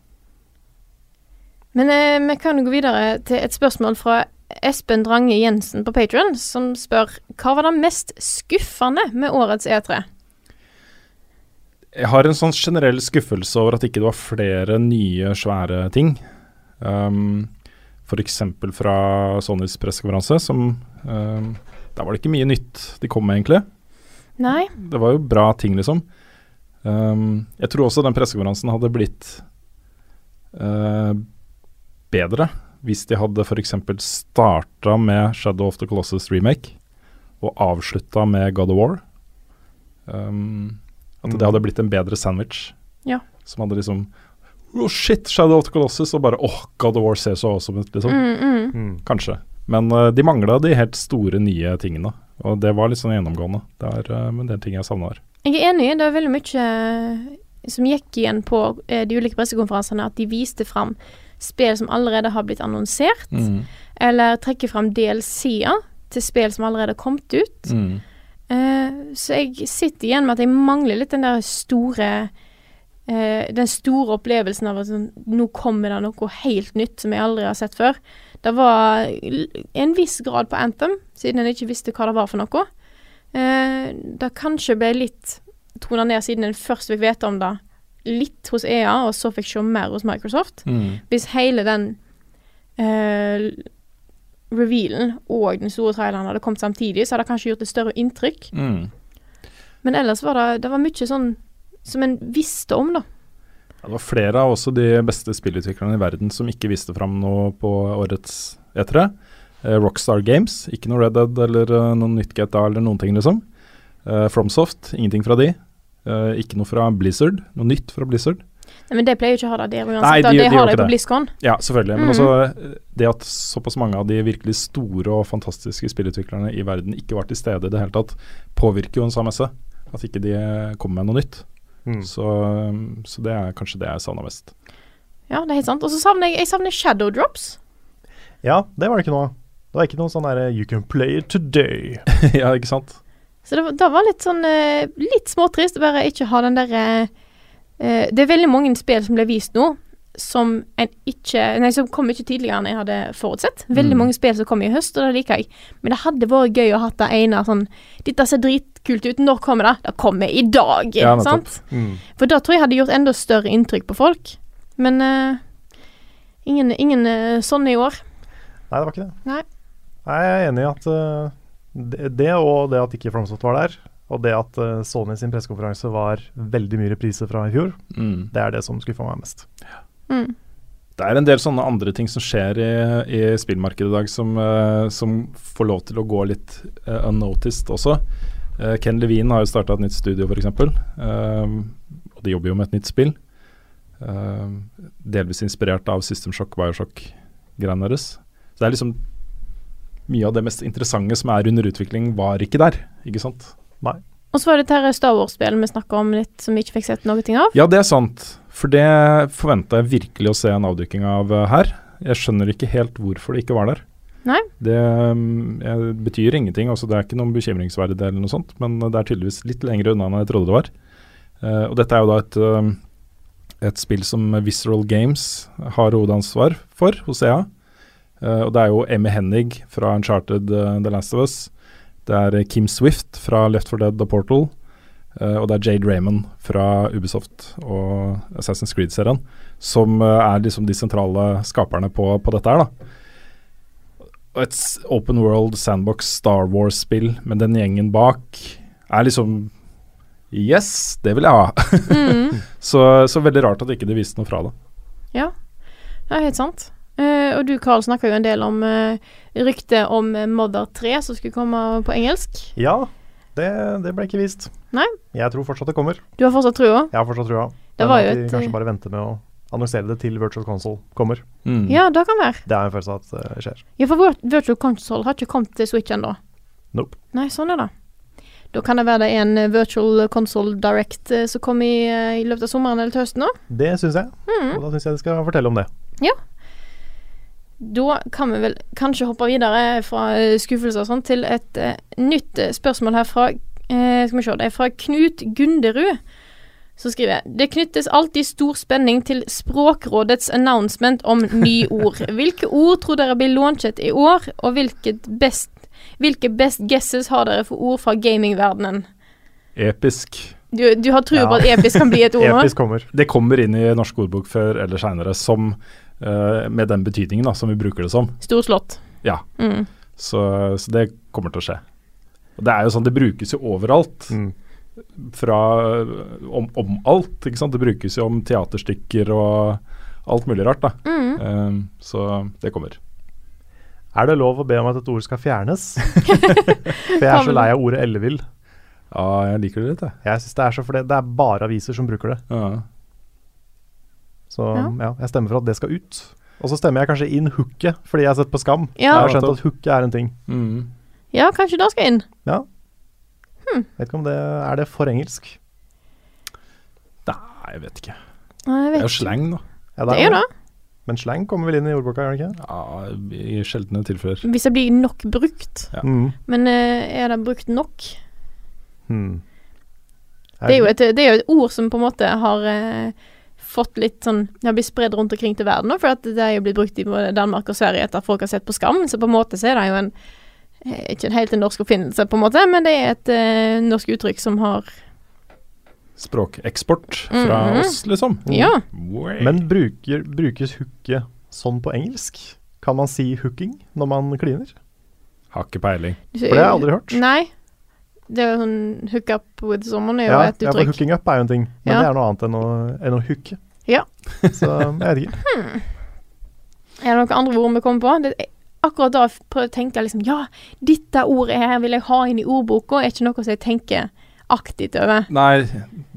Men eh, vi kan gå videre til et spørsmål fra Espen Drange Jensen på Patron, som spør hva var det mest skuffende med årets E E3? Jeg har en sånn generell skuffelse over at ikke det var flere nye, svære ting. Um, F.eks. fra Sonys pressekonferanse, som um, Der var det ikke mye nytt de kom med, egentlig. Nei? Det var jo bra ting, liksom. Um, jeg tror også den pressekonferansen hadde blitt uh, bedre hvis de hadde f.eks. starta med Shadow of the Colossus remake og avslutta med God of War. Um, at det Mm. hadde blitt en bedre sandwich. Ja. Som hadde liksom Oh shit, Shadow of the Colossus, og bare åh, God of War ser så awesome ut, liksom. Mm, mm. Mm. Kanskje. Men uh, de mangla de helt store, nye tingene. Og det var litt sånn gjennomgående. Det er uh, en del ting jeg savner. Jeg er enig, det er veldig mye eh, som gikk igjen på eh, de ulike pressekonferansene, at de viste fram spill som allerede har blitt annonsert. Mm. eller trekker fram DLC-er til spill som allerede har kommet ut. Mm. Uh, så jeg sitter igjen med at jeg mangler litt den der store uh, Den store opplevelsen av at sånn, nå kommer det noe helt nytt som jeg aldri har sett før. Det var en viss grad på Anthem, siden en ikke visste hva det var for noe. Eh, det kanskje ble litt tona ned siden en først fikk vite om det litt hos EA, og så fikk se mer hos Microsoft. Mm. Hvis hele den eh, revealen og den store traileren hadde kommet samtidig, så hadde det kanskje gjort et større inntrykk. Mm. Men ellers var det, det var mye sånn som en visste om, da. Det var flere av også de beste spillutviklerne i verden som ikke viste fram noe på årets E3. Eh, Rockstar Games, ikke noe Red Dead eller uh, noe nytt GTA eller noen ting, liksom. Eh, Fromsoft, ingenting fra de. Eh, ikke noe fra Blizzard, noe nytt fra Blizzard. Nei, men det pleier jo ikke å ha det der uansett. Nei, da. de- det de har det på. BlizzCon. Ja, selvfølgelig. Men Mhm. også eh, det at såpass mange av de virkelig store og fantastiske spillutviklerne i verden ikke var til stede i det hele tatt, påvirker jo en sånn messe. At ikke de eh, kommer med noe nytt. Mm. Så, eh, så det er kanskje det jeg savner mest. Ja, det er helt sant. Og så savner jeg, jeg savner Shadow Drops. Ja, det var det ikke noe av. Det var ikke noe sånn derre You can play it today. (laughs) ja, ikke sant? Så det, var- det var litt sånn eh, Litt småtrist å bare ikke ha den derre eh, Det er veldig mange spill som blir vist nå, som en ikke Nei, som kom ikke tidligere enn jeg hadde forutsett. Veldig Mm. mange spill som kom i høst, og det liker jeg. Men det hadde vært gøy å ha det ene sånn Dette ser dritkult ut. Når kommer det? Det kommer i dag. Ja, sant? Mm. For da tror jeg hadde gjort enda større inntrykk på folk. Men uh, ingen, ingen uh, sånne i år. Nei, det var ikke det. Nei. Nei, jeg er enig i at uh, det, det og det at ikke Fromsoft var der, og det at eh, Sony sin pressekonferanse var veldig mye reprise fra i fjor, Mm. det er det som skuffa meg mest. Mm. Det er en del sånne andre ting som skjer i, i spillmarkedet i dag som, uh, som får lov til å gå litt uh, unnoticed også. Uh, Ken Levine har jo starta et nytt studio, f.eks. Uh, og de jobber jo med et nytt spill. Delvis inspirert av System Shock, Bioshock-greiene deres. Så det er liksom Mye av det mest interessante som er under utvikling, var ikke der, ikke sant? Og så var det dette Star Wars-spillet vi snakka om litt, som vi ikke fikk sett noe ting av. Ja, det er sant. For det forventa jeg virkelig å se en avdukking av eh, her. Jeg skjønner ikke helt hvorfor det ikke var der. Nei. Det mm, jeg, betyr ingenting. altså Det er ikke noen bekymringsverdig eller noe sånt, men det er tydeligvis litt lenger unna enn jeg trodde det var. Uh, og dette er jo da et, uh, et spill som Visceral Games har hovedansvar for hos EA. Uh, og det er jo Emmy Hennig fra Uncharted The Last of Us. Det er eh, Kim Swift fra Left 4 Dead og Portal. Uh, og det er Jade Raymond fra Ubisoft og Assassin's Creed-serien som uh, er liksom de sentrale skaperne på, på dette her, da. Et open world sandbox Star Wars-spill med den gjengen bak er liksom Yes, det vil jeg ha. Mm. (laughs) så, så veldig rart at ikke de viste noe fra det. Ja, det er helt sant. Uh, og du, Carl, snakka jo en del om uh, ryktet om Modder 3 som skulle komme på engelsk. Ja, det, det ble ikke vist. Nei. Jeg tror fortsatt det kommer. Du har fortsatt trua? Jeg har fortsatt trua. Det var jo et kanskje eh, bare vente med å annonsere det til Virtual Console kommer. Mm. Ja, det kan være. Det er en følelse av at det skjer. Ja, for Virtual Console har ikke kommet til Switch ennå. Nope. Nei, sånn er det. Da kan det være det er en eh, Virtual Console Direct eh, som kommer i, eh, i løpet av sommeren eller til høsten òg. Det syns jeg, Mm. og da syns jeg de skal fortelle om det. Da kan vi vel kanskje hoppe videre fra eh, skuffelser og sånn til et eh, nytt eh, spørsmål her fra eh, Skal vi se, det er fra Knut Gunderud. Så skriver jeg Det knyttes alltid stor spenning til Språkrådets announcement om nyord. (laughs) Hvilke ord tror dere blir launchet i år, og best, hvilke best guesses har dere for ord fra gamingverdenen? Episk. Du, du har tro Ja. på at episk kan bli et ord (laughs) nå? Episk kommer. Det kommer inn i norsk ordbok før eller seinere som med den betydningen da, som vi bruker det som. Storslått. Ja. Mm. Så, så det kommer til å skje. Og det er jo sånn, det brukes jo overalt. Mm. Fra om, om alt, ikke sant. Det brukes jo om teaterstykker og alt mulig rart, da. Mm. Eh, så det kommer. Er det lov å be om at et ord skal fjernes? (laughs) For jeg er så lei av ordet ellevill. Ja, jeg liker det litt, jeg. Jeg synes det er så fordi det er bare aviser som bruker det. Ja. Så Ja. ja. jeg stemmer for at det skal ut. Og så stemmer jeg kanskje inn hooket, fordi jeg har sett på Skam. Ja. Jeg har skjønt at hooket er en ting. Mm. ja, kanskje det skal inn. Ja. Vet ikke om det Er det for engelsk? Nei, jeg vet ikke. Nei, jeg Det er jo slang, da. Ja, Det er jo det. Men slang kommer vel inn i ordboka, gjør det ikke? Ja, I sjeldne tilfeller. Hvis det blir nok brukt. Ja. Mm. Men eh, er det brukt nok? Hmm. Det er, jo et, det er jo et ord som på en måte har eh, fått litt sånn Det har blitt spredd rundt omkring til verden nå, for at det er jo blitt brukt i både Danmark og Sverige etter at folk har sett på Skam. Så på en måte så er det jo en eh, Ikke helt en norsk oppfinnelse, på en måte, men det er et eh, norsk uttrykk som har Språkeksport fra Mhm. oss, liksom. Ja. Men bruker, brukes hooke sånn på engelsk? Kan man si hooking når man kliner? Har ikke peiling. For det har jeg aldri hørt. Nei. Det er jo sånn hook up with someone er jo Ja, et ja, for uttrykk. hooking up er jo en ting, men Ja. det er noe annet enn å, enn å hooke. Ja. (laughs) Så jeg vet ikke. Er det noen andre ord vi kommer på? Det, akkurat da prøver jeg å tenke liksom Ja, dette ordet her vil jeg ha inn i ordboka, er ikke noe som jeg tenker aktivt over. Nei,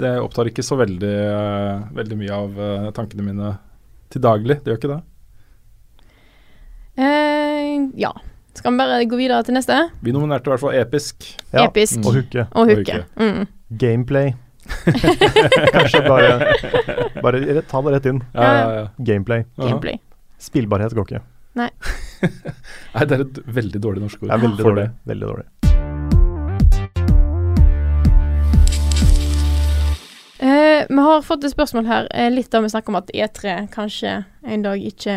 det opptar ikke så veldig, uh, veldig mye av uh, tankene mine til daglig. Det gjør ikke det. Uh, ja. Skal vi bare gå videre til neste? Vi nominerte i hvert fall Episk. Ja, Episk. Og hooke. Og hooke. Mm. Gameplay. (laughs) Kanskje bare, (laughs) bare Ta det rett inn. Ja, ja, ja. Gameplay. Gameplay. Spillbarhet går ikke. (laughs) Nei, det er et veldig dårlig norsk ord. Det er veldig dårlig. Veldig dårlig. Uh, vi har fått et spørsmål her, eh, litt da vi snakker om at E3 kanskje en dag ikke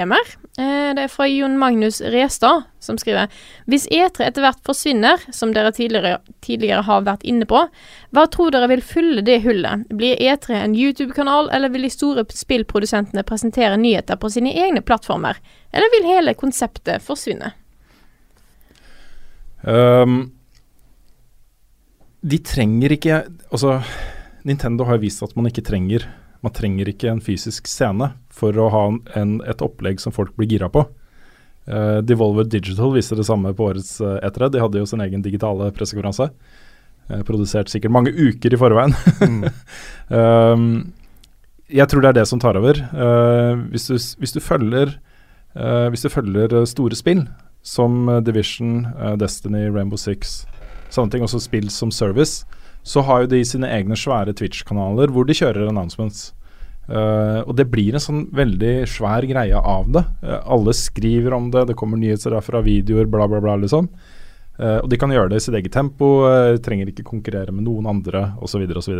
er. Eh, det er fra Jon Magnus Restad, som skriver Hvis E3 etter hvert forsvinner, som dere tidligere, tidligere har vært inne på, hva tror dere vil fylle det hullet? Blir E3 en YouTube-kanal, eller vil de store spillprodusentene presentere nyheter på sine egne plattformer? Eller vil hele konseptet forsvinne? Um, de trenger ikke Altså, Nintendo har vist at man ikke trenger Man trenger ikke en fysisk scene for å ha en, et opplegg som folk blir gira på. Uh, Devolver Digital viste det samme på årets uh, E3. De hadde jo sin egen digitale pressekonferanse. Uh, produsert sikkert mange uker i forveien. Mm. (laughs) Um, jeg tror det er det som tar over. Uh, hvis, du, hvis, du følger, hvis du følger store spill som Division, Destiny, Rainbow Six, sånne ting, også spill som service, så har jo de sine egne svære Twitch-kanaler hvor de kjører announcements. Uh, og det blir en sånn veldig svær greie av det. Uh, alle skriver om det, det kommer nyheter derfra, videoer, bla, bla, bla, liksom. Uh, og de kan gjøre det i sitt eget tempo, trenger ikke konkurrere med noen andre, osv., osv.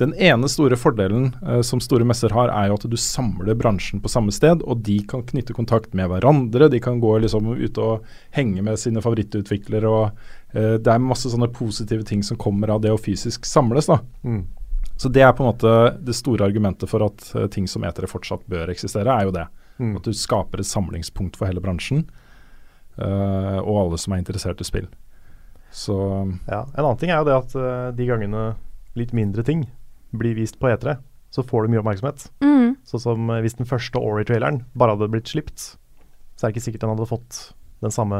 Den ene store fordelen som store messer har, er jo at du samler bransjen på samme sted, og de kan knytte kontakt med hverandre. De kan gå liksom ut og henge med sine favorittutviklere. og Det er masse sånne positive ting som kommer av det å fysisk samles. da. Mm. Så det er på en måte det store argumentet for at uh, ting som etere fortsatt bør eksistere, er jo det. Mm. At du skaper et samlingspunkt for hele bransjen, uh, og alle som er interessert i spill. Så Ja. En annen ting er jo det at uh, de gangene litt mindre ting blir vist på E3, så får du mye oppmerksomhet. Mm. Sånn som eh, hvis den første Ori-traileren bare hadde blitt slipt, så er det ikke sikkert den hadde fått den samme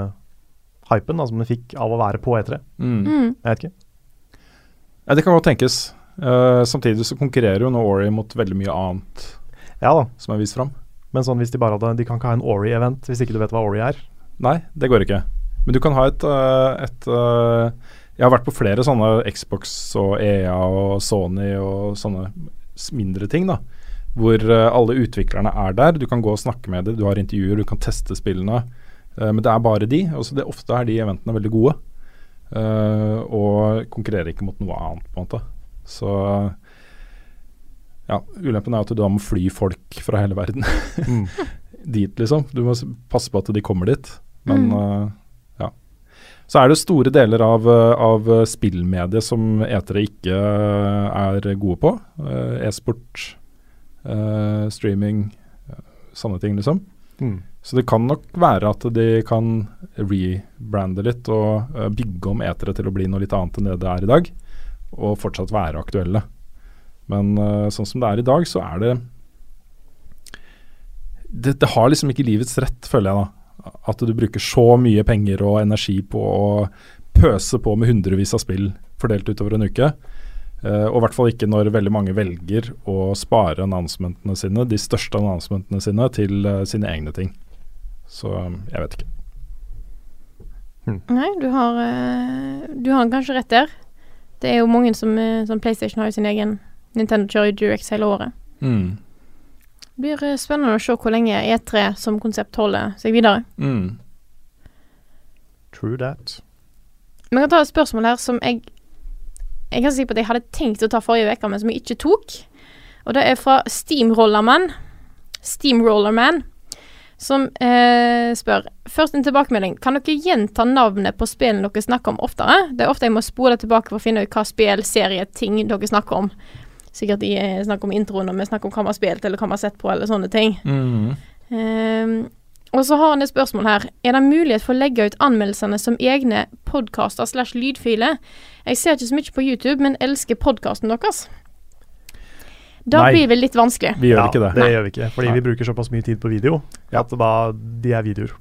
hypen da, som den fikk av å være på E3. mm. Mm. Jeg vet ikke. Ja, det kan godt tenkes. Uh, samtidig så konkurrerer jo nå Ori mot veldig mye annet Ja da, som er vist fram. men sånn hvis de bare hadde De kan ikke ha en Ori-event hvis ikke du vet hva Ori er. Nei, det går ikke. Men du kan ha et, uh, et uh, Jeg har vært på flere sånne Xbox og EA og Sony og sånne mindre ting, da. Hvor uh, alle utviklerne er der. Du kan gå og snakke med dem, du har intervjuer, du kan teste spillene. Uh, men det er bare de. Altså det, ofte er de eventene veldig gode. Uh, og konkurrerer ikke mot noe annet, på en måte. Så ja, ulempen er at du da må fly folk fra hele verden (laughs) Mm. dit, liksom. Du må passe på at de kommer dit. Men Mm. uh, ja. Så er det store deler av, eh, av eh, spillmediet som etere ikke eh, er gode på. Uh, E-sport, uh, streaming, Sanne sånne ting, liksom. Mm. Så det kan nok være at de kan rebrande litt og eh, bygge om etere til å bli noe litt annet enn det det er i dag, og fortsatt være aktuelle. Men eh, sånn som det er i dag, så er det det, det har liksom ikke livets rett, føler jeg da. At du bruker så mye penger og energi på å pøse på med hundrevis av spill fordelt utover en uke. Uh, og i hvert fall ikke når veldig mange velger å spare annonsementene sine, de største annonsementene sine, til uh, sine egne ting. Så jeg vet ikke. Nei, du har, eh, du har kanskje rett der. Det er jo mange som, eh, som PlayStation har jo sin egen Nintendo kjører jo Durex hele året. Det blir eh, spennende å se hvor lenge E3 som konsept holder seg videre. Mm. True that. Vi kan ta et spørsmål her som jeg Jeg kan si på at jeg hadde tenkt å ta forrige uke, men som jeg ikke tok. Og det er fra Steamrollerman. Steamrollerman. Som eh, spør Først en tilbakemelding. Kan dere gjenta navnet på spillene dere snakker om oftere? Det er ofte jeg må spole tilbake for å finne ut hva spill, serie, ting dere snakker om. Sikkert de eh, snakker om introen når vi snakker om hva vi har spilt, eller hva vi har sett på, eller sånne ting. Mm. Eh, og så har han et spørsmål her. Er det mulighet for å legge ut anmeldelsene som egne podkaster slash lydfiler? Jeg ser ikke så mye på YouTube, men elsker podkasten deres. Da Nei. blir det litt vanskelig. Vi gjør ja, ikke det. Det gjør vi ikke, fordi Nei. vi bruker såpass mye tid på video Ja. at da, de er videoer.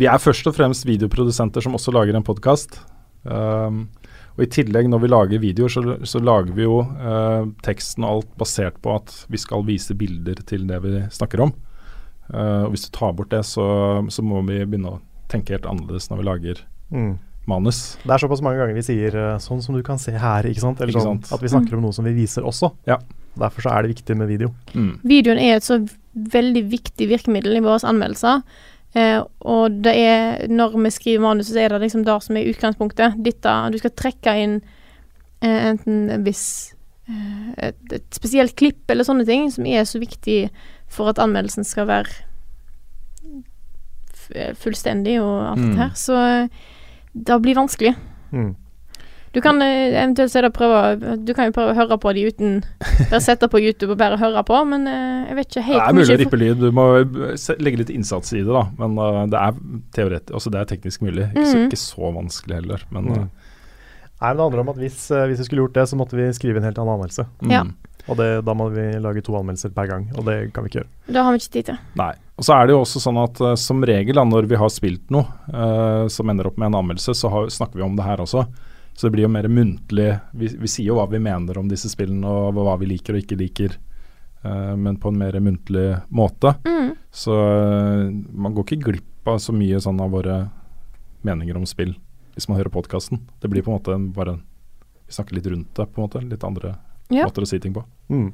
Vi er først og fremst videoprodusenter som også lager en podkast. Um, og I tillegg, når vi lager videoer, så, så lager vi jo uh, teksten og alt basert på at vi skal vise bilder til det vi snakker om. Uh, og Hvis du tar bort det, så, så må vi begynne å tenke helt annerledes når vi lager Mm. manus. Det er såpass mange ganger vi sier eh, sånn som du kan se her, ikke sant? Eller Ikke sånn, sant. at vi snakker om noe som vi viser også. Ja. Derfor så er det viktig med video. Mm. Videoen er et så veldig viktig virkemiddel i våre anmeldelser. Eh, og det er Når vi skriver manus, så er det liksom det som er utgangspunktet. Dette, du skal trekke inn eh, enten en viss eh, et, et spesielt klipp eller sånne ting, som er så viktig for at anmeldelsen skal være fullstendig og alt Mm. det her. Så eh, det blir vanskelig. Mm. Du kan eh, eventuelt så er det prøve Du kan jo prøve å høre på de uten (laughs) Bare sette på YouTube og bare høre på, men eh, jeg vet ikke helt Det er mulig å rippe lyd. Du må eh, legge litt innsats i det, da. Men det er teoretisk, altså det er teknisk mulig. Ikke, så, Mhm. ikke så vanskelig heller, men Mm. Nei, men Det handler om at hvis, hvis vi skulle gjort det, så måtte vi skrive en helt annen anmeldelse. mm. Ja. Og det, da må vi lage to anmeldelser per gang, og det kan vi ikke gjøre. Da har vi ikke tid til. Nei. Og så er det jo også sånn at som regel da, når vi har spilt noe uh, som ender opp med en anmeldelse, så har, snakker vi om det her også. Så det blir jo mer muntlig. Vi, vi sier jo hva vi mener om disse spillene og hva vi liker og ikke liker, uh, men på en mer muntlig måte. Mm. Så uh, man går ikke glipp av så mye sånn av våre meninger om spill hvis man hører podkasten. Det blir på en måte en, bare Vi snakker litt rundt det, på en måte. Litt andre Ja. måter å si ting på. Mm.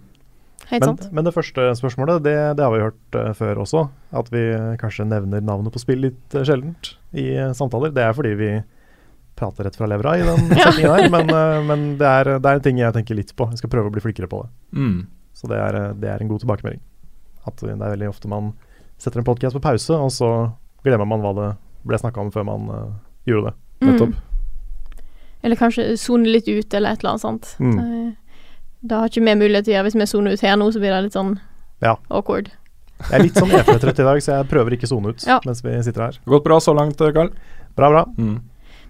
Helt Men, sant. men det første spørsmålet, det, det har vi hørt uh, før også. At vi kanskje nevner navnet på spill litt uh, sjeldent i samtaler. Det er fordi vi prater rett fra levra i den Ja. (laughs) setningen her. Men, eh, men det, er, det er en ting jeg tenker litt på. Jeg skal prøve å bli flinkere på det. Mm. Så det er, eh, det er en god tilbakemelding. At det er veldig ofte man setter en podkast på pause, og så glemmer man hva det ble snakka om før man uh, gjorde det. Nettopp. Mm. Eller kanskje sone litt ut, eller et eller annet sånt. Mm. Da har ikke vi mulighet til å gjøre. Hvis vi soner ut her nå, så blir det litt sånn Ja. awkward. Jeg er litt sånn E3-trøtt i dag, så jeg prøver ikke sone ut Ja. mens vi sitter her. Gått bra så langt, Karl? Bra, bra. Mm.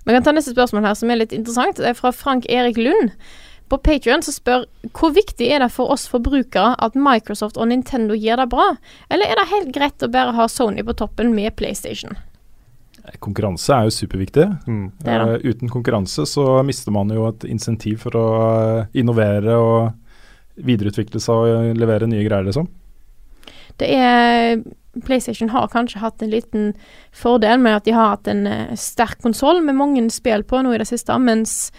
Vi kan ta neste spørsmål her, som er litt interessant. Det er fra Frank Erik Lund. På Patrion så spør hvor viktig er det for oss forbrukere at Microsoft og Nintendo gjør det bra, eller er det helt greit å bare ha Sony på toppen med PlayStation? Konkurranse er jo superviktig. Mm. Det er det. Uh, uten konkurranse så mister man jo et insentiv for å eh, innovere og videreutvikle seg og levere nye greier, liksom. Det er PlayStation har kanskje hatt en liten fordel med at de har hatt en uh, sterk konsoll med mange spill på nå i det siste, mens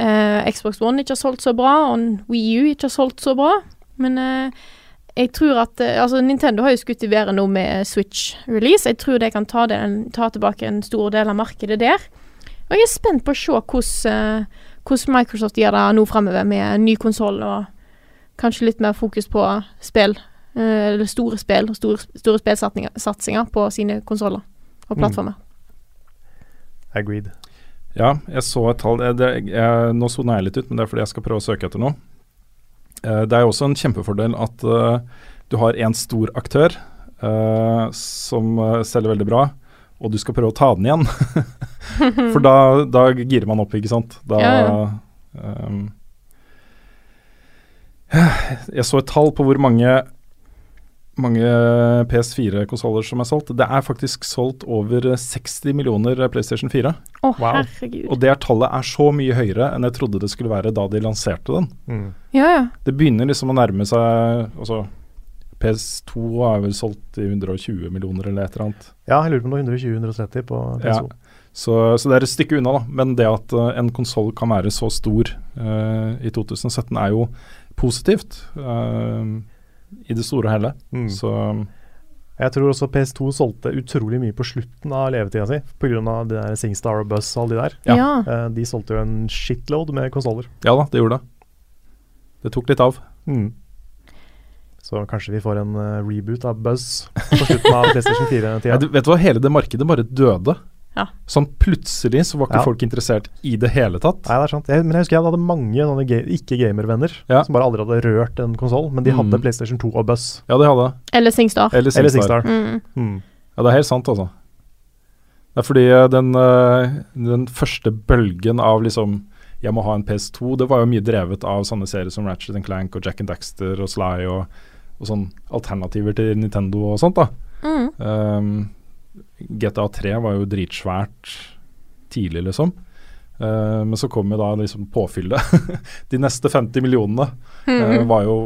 uh, Xbox One ikke har solgt så bra, og Wii U ikke har solgt så bra. Men uh, jeg tror at Altså, Nintendo har jo skutt i været nå med Switch-release. Jeg tror de kan ta, den, ta tilbake en stor del av markedet der. Og jeg er spent på å se hvordan, hvordan Microsoft gjør det nå framover med ny konsoll og kanskje litt mer fokus på spill. Eh, Eller store spill og store, store spillsatsinger på sine konsoller og Mm. plattformer. Agreed. Ja, jeg så et tall. jeg, Det, jeg, nå sona jeg litt ut, men det er fordi jeg skal prøve å søke etter noe. Eh, det er jo også en kjempefordel at eh, du har én stor aktør eh, som eh, selger veldig bra, og du skal prøve å ta den igjen. (laughs) For da, da girer man opp, ikke sant. Da Ja, ehm, (sighs) Jeg så et tall på hvor mange mange PS4-konsoller som er solgt. Det er faktisk solgt over 60 millioner PlayStation 4. Å, Wow. herregud. Og det er tallet er så mye høyere enn jeg trodde det skulle være da de lanserte den. Mm. Ja, ja. Det begynner liksom å nærme seg altså, PS2 er vel solgt i 120 millioner eller et eller annet. Ja, jeg lurer på om det var 120-130 på Ja. PSO. Så, så det er et stykke unna, da. Men det at uh, en konsoll kan være så stor uh, i 2017 er jo positivt. Eh, i det store og hele. Mm. Så Jeg tror også PS2 solgte utrolig mye på slutten av levetida si, pga. de der Singstar og Buzz og alle de der. Ja. Ja. Eh, de solgte jo en shitload med konsoller. ja da, det gjorde det. Det tok litt av. Mm. Så kanskje vi får en eh, reboot av Buzz på slutten av (laughs) PlayStation 4-tida. Vet du hva, hele det markedet bare døde. Ja. Sånn plutselig så var ikke Ja. folk interessert i det hele tatt. Nei, det er sant. Jeg, men jeg husker jeg hadde mange ga ikke-gamervenner Ja. som bare aldri hadde rørt en konsoll, men de hadde Mm. PlayStation 2 og Buzz. Ja, de hadde Eller Singstar. Eller Eller SingStar. Singstar. Mm. Mm. Ja, det er helt sant, altså. Det er fordi eh, den, eh, den første bølgen av liksom jeg må ha en PS2, det var jo mye drevet av sånne serier som Ratchet and Clank og Jack and Daxter og Sly og, og sånn alternativer til Nintendo og sånt, da. Mm. Um, GTA 3 var jo dritsvært tidlig, liksom. Uh, men så kom jo da liksom påfyllet. (laughs) De neste 50 millionene uh, var jo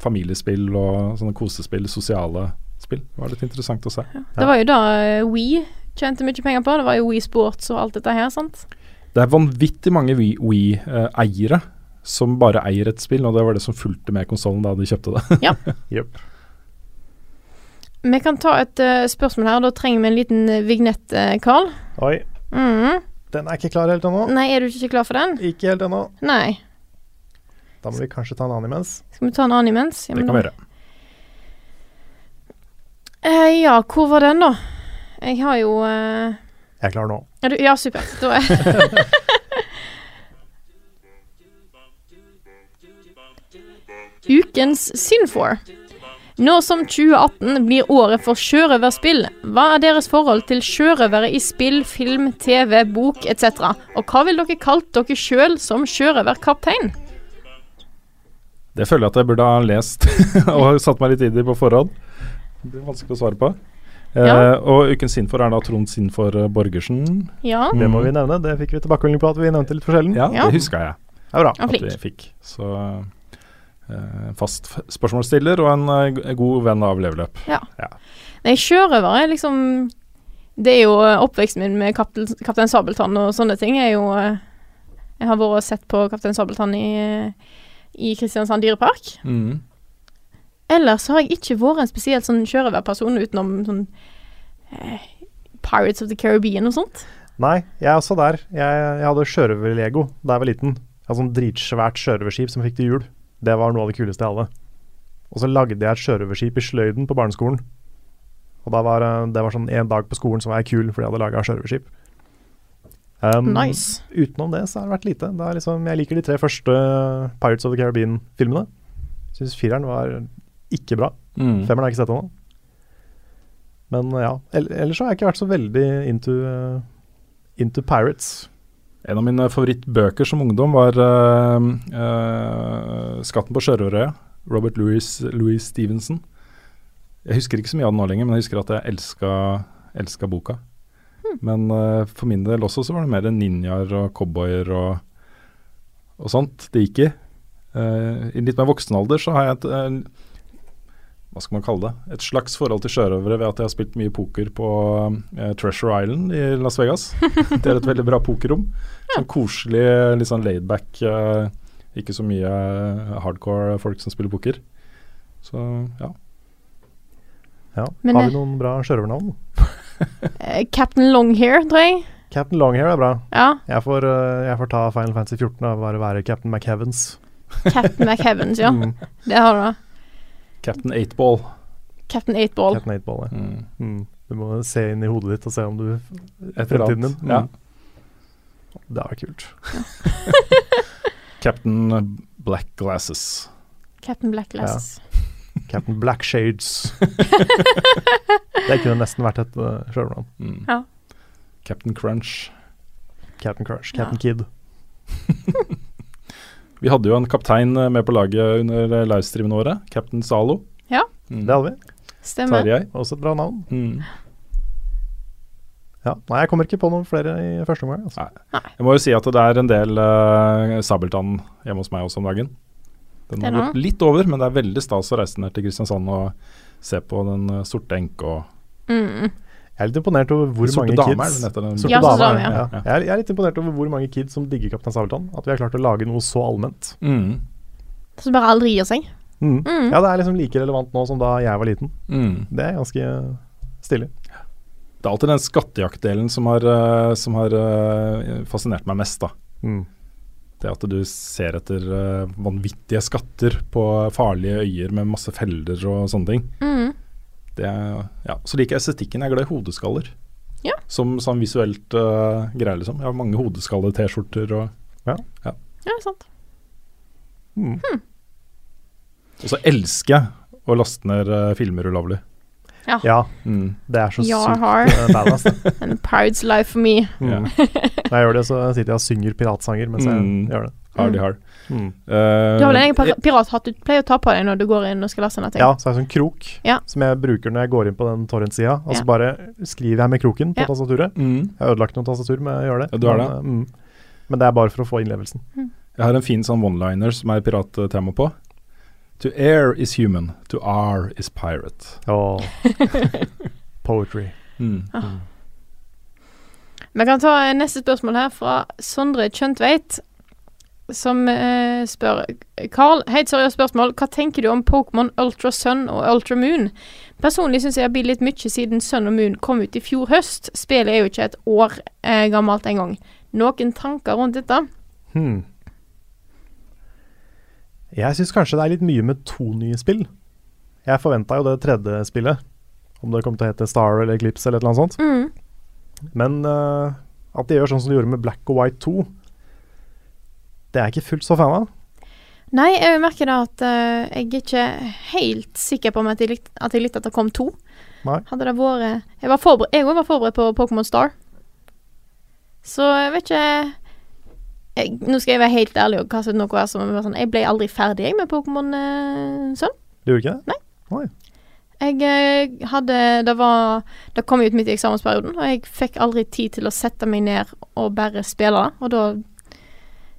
familiespill og sånne kosespill, sosiale spill. Det var litt interessant å se. Det var jo da eh, We tjente mye penger på. Det var jo We Sports og alt dette her, sant. Det er vanvittig mange We-eiere som bare eier et spill, og det var det som fulgte med konsollen da de kjøpte det. (laughs) Jep. Vi kan ta et uh, spørsmål her. Da trenger vi en liten eh, vignett, Karl. Carl. Oi, Mm. den er ikke klar helt ennå. Nei, er du ikke klar for den? Ikke helt ennå. Nei. Da må vi kanskje ta en annen imens. Skal vi ta en annen imens? Ja, Det kan vi gjøre. Uh, ja, hvor var den, da? Jeg har jo uh... Jeg er klar nå. ja, du, ja, supert. Da er (laughs) Ukens Synfor. Nå som 2018 blir året for sjørøverspill, hva er deres forhold til sjørøvere i spill, film, TV, bok etc.? Og hva vil dere kalt dere sjøl som sjørøverkaptein? Det føler jeg at jeg burde ha lest (laughs) og satt meg litt inn i på forhånd. Det blir vanskelig å svare på. Eh, Ja. og ukens Sinfor er da Trond Sinfor eh, Borgersen. Ja, Det må vi nevne. Det fikk vi tilbakemelding på at vi nevnte litt forskjellen. Ja, Ja. det huska jeg Det er bra. at vi fikk. Så eh, fast f- spørsmålsstiller og en eh, god venn av leveløp. Nei, sjørøver er liksom Det er jo eh, oppveksten min med Kaptein, Kaptein Sabeltann og sånne ting. Er jo eh, Jeg har vært og sett på Kaptein Sabeltann i, eh, i Kristiansand dyrepark. Mm. Ellers har jeg ikke vært en spesielt sånn sjørøverperson utenom sånn eh, Pirates of the Caribbean og sånt. Nei, jeg er også der. Jeg, jeg hadde sjørøverlego da jeg var liten. Jeg hadde sånn dritsvært sjørøverskip som fikk til jul. Det var noe av det kuleste jeg hadde. Og så lagde jeg et sjørøverskip i sløyden på barneskolen. Og da var eh, det var sånn en dag på skolen som var jeg kul fordi jeg hadde laga sjørøverskip. Um, Nice. Utenom det så har det vært lite. Det er liksom, jeg liker de tre første Pirates of the Caribbean-filmene. Syns fireren var ikke bra. Mm. Femmeren har jeg ikke sett ennå. Men ja. Ellers så har jeg ikke vært så veldig into, uh, into pirates. En av mine favorittbøker som ungdom var uh, uh, 'Skatten på sjørøverøya'. Robert Louis, Louis Stevenson. Jeg husker ikke så mye av den nå lenger, men jeg husker at jeg elska, elska boka. Men uh, for min del også så var det mer ninjaer og cowboyer og, og sånt det gikk i. I litt mer voksen alder så har jeg et hva skal man kalle det, et slags forhold til sjørøvere ved at jeg har spilt mye poker på eh, Treasure Island i Las Vegas. (laughs) Det er et veldig bra pokerrom. Sånn koselig, litt sånn laidback, eh, ikke så mye eh, hardcore folk som spiller poker. Så ja. Ja. Men har vi noen bra sjørøvernavn? (laughs) Eh, Captain Longhair, tror jeg. Captain Longhair er bra. Ja. Jeg får, jeg får ta Final Fantasy 14 og bare være Captain McHeavens. Captain McHeavens, ja. (laughs) Mm, Det har du. Captain Eightball. Captain Eightball. Captain 8-ball, ja. Mm. Mm. Du må se inn i hodet ditt og se om du er eller Fremtiden din. din. Ja. Mm. Det er kult. (laughs) Captain Black Glasses. Captain Black Glasses. Captain Black Shades. (laughs) det kunne nesten vært et uh, sjørøvernavn. Mm. Ja. Captain Crunch. Captain. Ja. Captain Kid. (laughs) Vi hadde jo en kaptein eh, med på laget under livestreamen året. Captain Zalo. Ja. Mm. Det hadde vi. Stemmer. Tarjei. Også et bra navn. Mm. Ja. Nei, jeg kommer ikke på noen flere i første omgang. Altså. Jeg må jo si at det er en del uh, sabeltann hjemme hos meg også om dagen. Den har gått litt over, men det er veldig stas å reise ned til Kristiansand og se på den eh, sorte enke og Mm. Jeg er litt imponert over hvor mange dame, kids den? Sorte Ja, Sorte dame, dame, ja. ja. Jeg, er, jeg er litt imponert over hvor mange kids som digger Kaptein Sabeltann. At vi har klart å lage noe så allment. Mm. Som bare aldri gir seg. Mm. Mm. Ja, det er liksom like relevant nå som da jeg var liten. Mm. Det er ganske stilig. Det er alltid den skattejaktdelen som har, eh, som har eh, fascinert meg mest. da. Mm. Det at du ser etter eh, vanvittige skatter på farlige øyer med masse felder og sånne ting. Mm. Det ja. Så liker jeg estetikken. Jeg er glad i hodeskaller. Ja. Som sånn visuelt uh, greier, liksom. Jeg har mange hodeskalle-T-skjorter og Ja, sant. Mm. Og så elsker jeg å laste ned uh, filmer ulovlig. Ja, Mm. det er så Ja, sykt har. eh, badass. (laughs) And a pirate's life for me. Mm. (laughs) Når jeg gjør det, så sitter jeg og synger piratsanger mens jeg Mm. gjør det. Hardy hard. Mm. Uh, Du har vel en egen pirathatt du pleier å ta på deg når du går inn og skal laste ned ting? Ja, så har jeg sånn krok Ja. som jeg bruker når jeg går inn på den torrent-sida. Og så Ja. bare skriver jeg med kroken på Ja. tastaturet. mm. Jeg har ødelagt noen tastatur med å gjøre det. Ja, du har men, det. Men, Mm. Men det er bare for å få innlevelsen. Jeg har en fin sånn one-liner som er pirattema på. To air is human, to R is pirate. Oh. (laughs) Poetry. Mm. Vi kan ta neste spørsmål her fra Sondre Kjøntveit, som eh, spør Carl, helt seriøst spørsmål. Hva tenker du om Pokémon Ultra Sun og Ultra Moon? Personlig syns jeg det blitt litt mye siden Sun og Moon kom ut i fjor høst. Spillet er jo ikke et år eh, gammelt engang. Noen tanker rundt dette? Hmm. Jeg syns kanskje det er litt mye med to nye spill. Jeg forventa jo det tredje spillet, om det kommer til å hete Star eller Eclipse eller et eller annet sånt. Mm. Men uh, at de gjør sånn som de gjorde med Black og White 2, det er jeg ikke fullt så fan av. Nei, jeg merker da at uh, jeg er ikke helt sikker på om at jeg likte at, jeg likte at det kom to. Nei. Hadde det vært Jeg var forberedt, jeg var forberedt på Pokémon Star. Så jeg vet ikke jeg, Nå skal jeg være helt ærlig og kaste ut noe som var sånn Jeg ble aldri ferdig med Pokémon uh, Sønn. Du gjorde ikke det? Nei. Oi. Jeg eh, hadde Det var Det kom ut midt i eksamensperioden, og jeg fikk aldri tid til å sette meg ned og bare spille det. Og da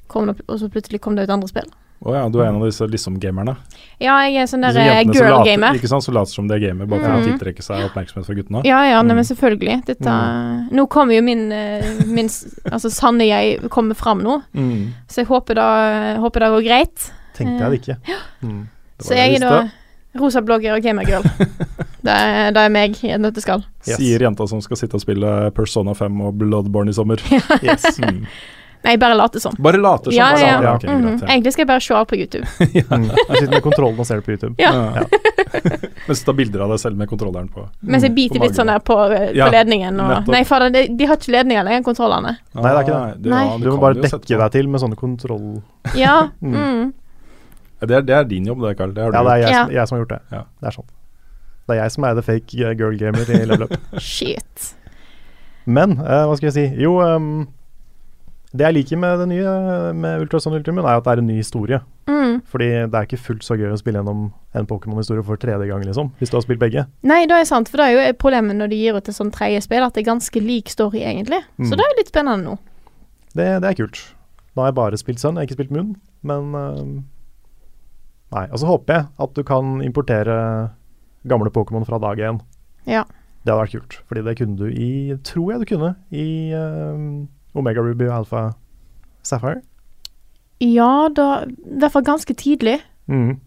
det Og så plutselig kom det ut andre spill. Å ja, du er en av disse liksom-gamerne. Ja, jeg er sånn der eh, jentene som girl later- gamer. Ikke sant, som later som de er gamer, bare for mm. å tiltrekke seg oppmerksomhet fra guttene. Ja, ja, nei, Mm. men selvfølgelig. Dette Nå kommer jo min, eh, min Altså sanne jeg kommer fram nå, Mm. så jeg håper det, håper det går greit. Tenkte jeg det ikke. Mm. Det Så jeg er da rosa blogger og gamergirl. (laughs) det, er- det er meg i et nøtteskall. Yes. Sier jenta som skal sitte og spille Persona 5 og Bloodborne i sommer. (laughs) Yes. Mm. Nei, bare late som. Bare later som. Ja, ja. ja. ok, Mhm. greit, ja. Egentlig skal jeg bare se alt på YouTube. (laughs) Mm. Jeg sitter med kontrollen og ser det på YouTube. Ja. Ja. (laughs) Mens du tar bilder av deg selv med kontrolleren på. Mens jeg biter litt sånn der på, eh, på ledningen. Og, nei, fader, de, de har ikke ledninger lenger, kontrollene. Nei, det er ikke det. Nei. ja, Du må bare dekke deg til med sånne kontroll... Ja. (laughs) Mm. Mm. Det er, det er din jobb, det, Karl. Det har du Ja, det er jeg, Ja. som, jeg som har gjort det. Ja. Det er sånn. Det er jeg som er the fake eh, girl gamer i level up. Shit. Men uh, hva skal jeg si Jo, ehm, det jeg liker med det nye med Ultrason Ultramoon, er at det er en ny historie. Mm. Fordi det er ikke fullt så gøy å spille gjennom en Pokémon-historie for tredje gang, liksom. Hvis du har spilt begge. Nei, det er sant, for det er jo problemet når de gir ut et sånn tredje spill, at det er ganske lik story, egentlig. Mm. Så det er jo litt spennende nå. Det, det er kult. Nå har jeg bare spilt Sun, jeg har ikke spilt Moon, men uh, Nei. Og så håper jeg at du kan importere gamle Pokémon fra dag én. Ja. Det hadde vært kult, fordi det kunne du i Tror jeg du kunne i ehm, Omega Ruby og Alpha Sapphire. Ja, da I hvert fall ganske tidlig. Mm.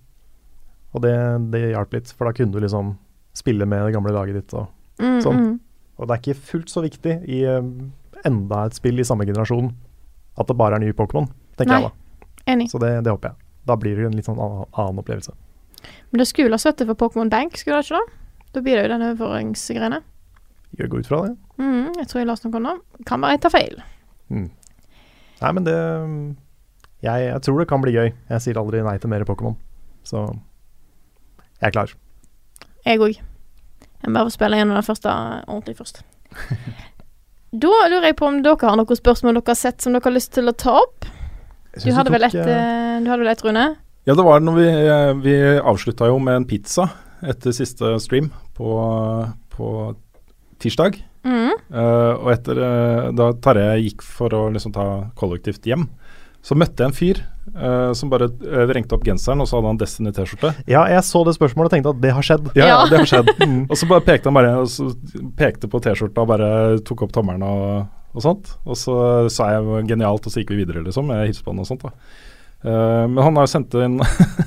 Og det, det hjalp litt, for da kunne du liksom spille med det gamle laget ditt. Og, Mm, Sånn. mm. og det er ikke fullt så viktig i eh, enda et spill i samme generasjon at det bare er nye Pokémon, tenker Nei. jeg da. Enig. Så det, det håper jeg. Da blir det en litt sånn annen, annen opplevelse. Men det skulle ha støtte for Pokémon Bank, skulle det ikke da? Da blir det jo den overføringsgreiene. Gjør gå ut fra det. Mm, jeg tror jeg leste noe nå. Kan bare jeg tar feil. Mm. Nei, men det jeg, jeg tror det kan bli gøy. Jeg sier aldri nei til mer Pokémon. Så jeg er klar. Jeg òg. Jeg må bare spille gjennom den første ordentlig først. (laughs) Da lurer jeg på om dere har noen spørsmål dere har sett som dere har lyst til å ta opp. Du hadde vel tok, et, eh, eh, du hadde vel et Rune? Ja, det var når vi, vi avslutta jo med en pizza etter siste stream på, på tirsdag. Mm. Uh, og etter uh, da Tarjei gikk for å liksom ta kollektivt hjem, så møtte jeg en fyr uh, som bare vrengte opp genseren, og så hadde han Destiny-T-skjorte. Ja, jeg så det spørsmålet og tenkte at det har skjedd. Ja, ja, Ja. det har skjedd. (laughs) Mm. Og så bare pekte han bare og så pekte på T-skjorta og bare tok opp tommelen og, og sånt. Og så sa jeg genialt, og så gikk vi videre, liksom. Jeg hilste på han og sånt, da. Uh, men han har jo sendt inn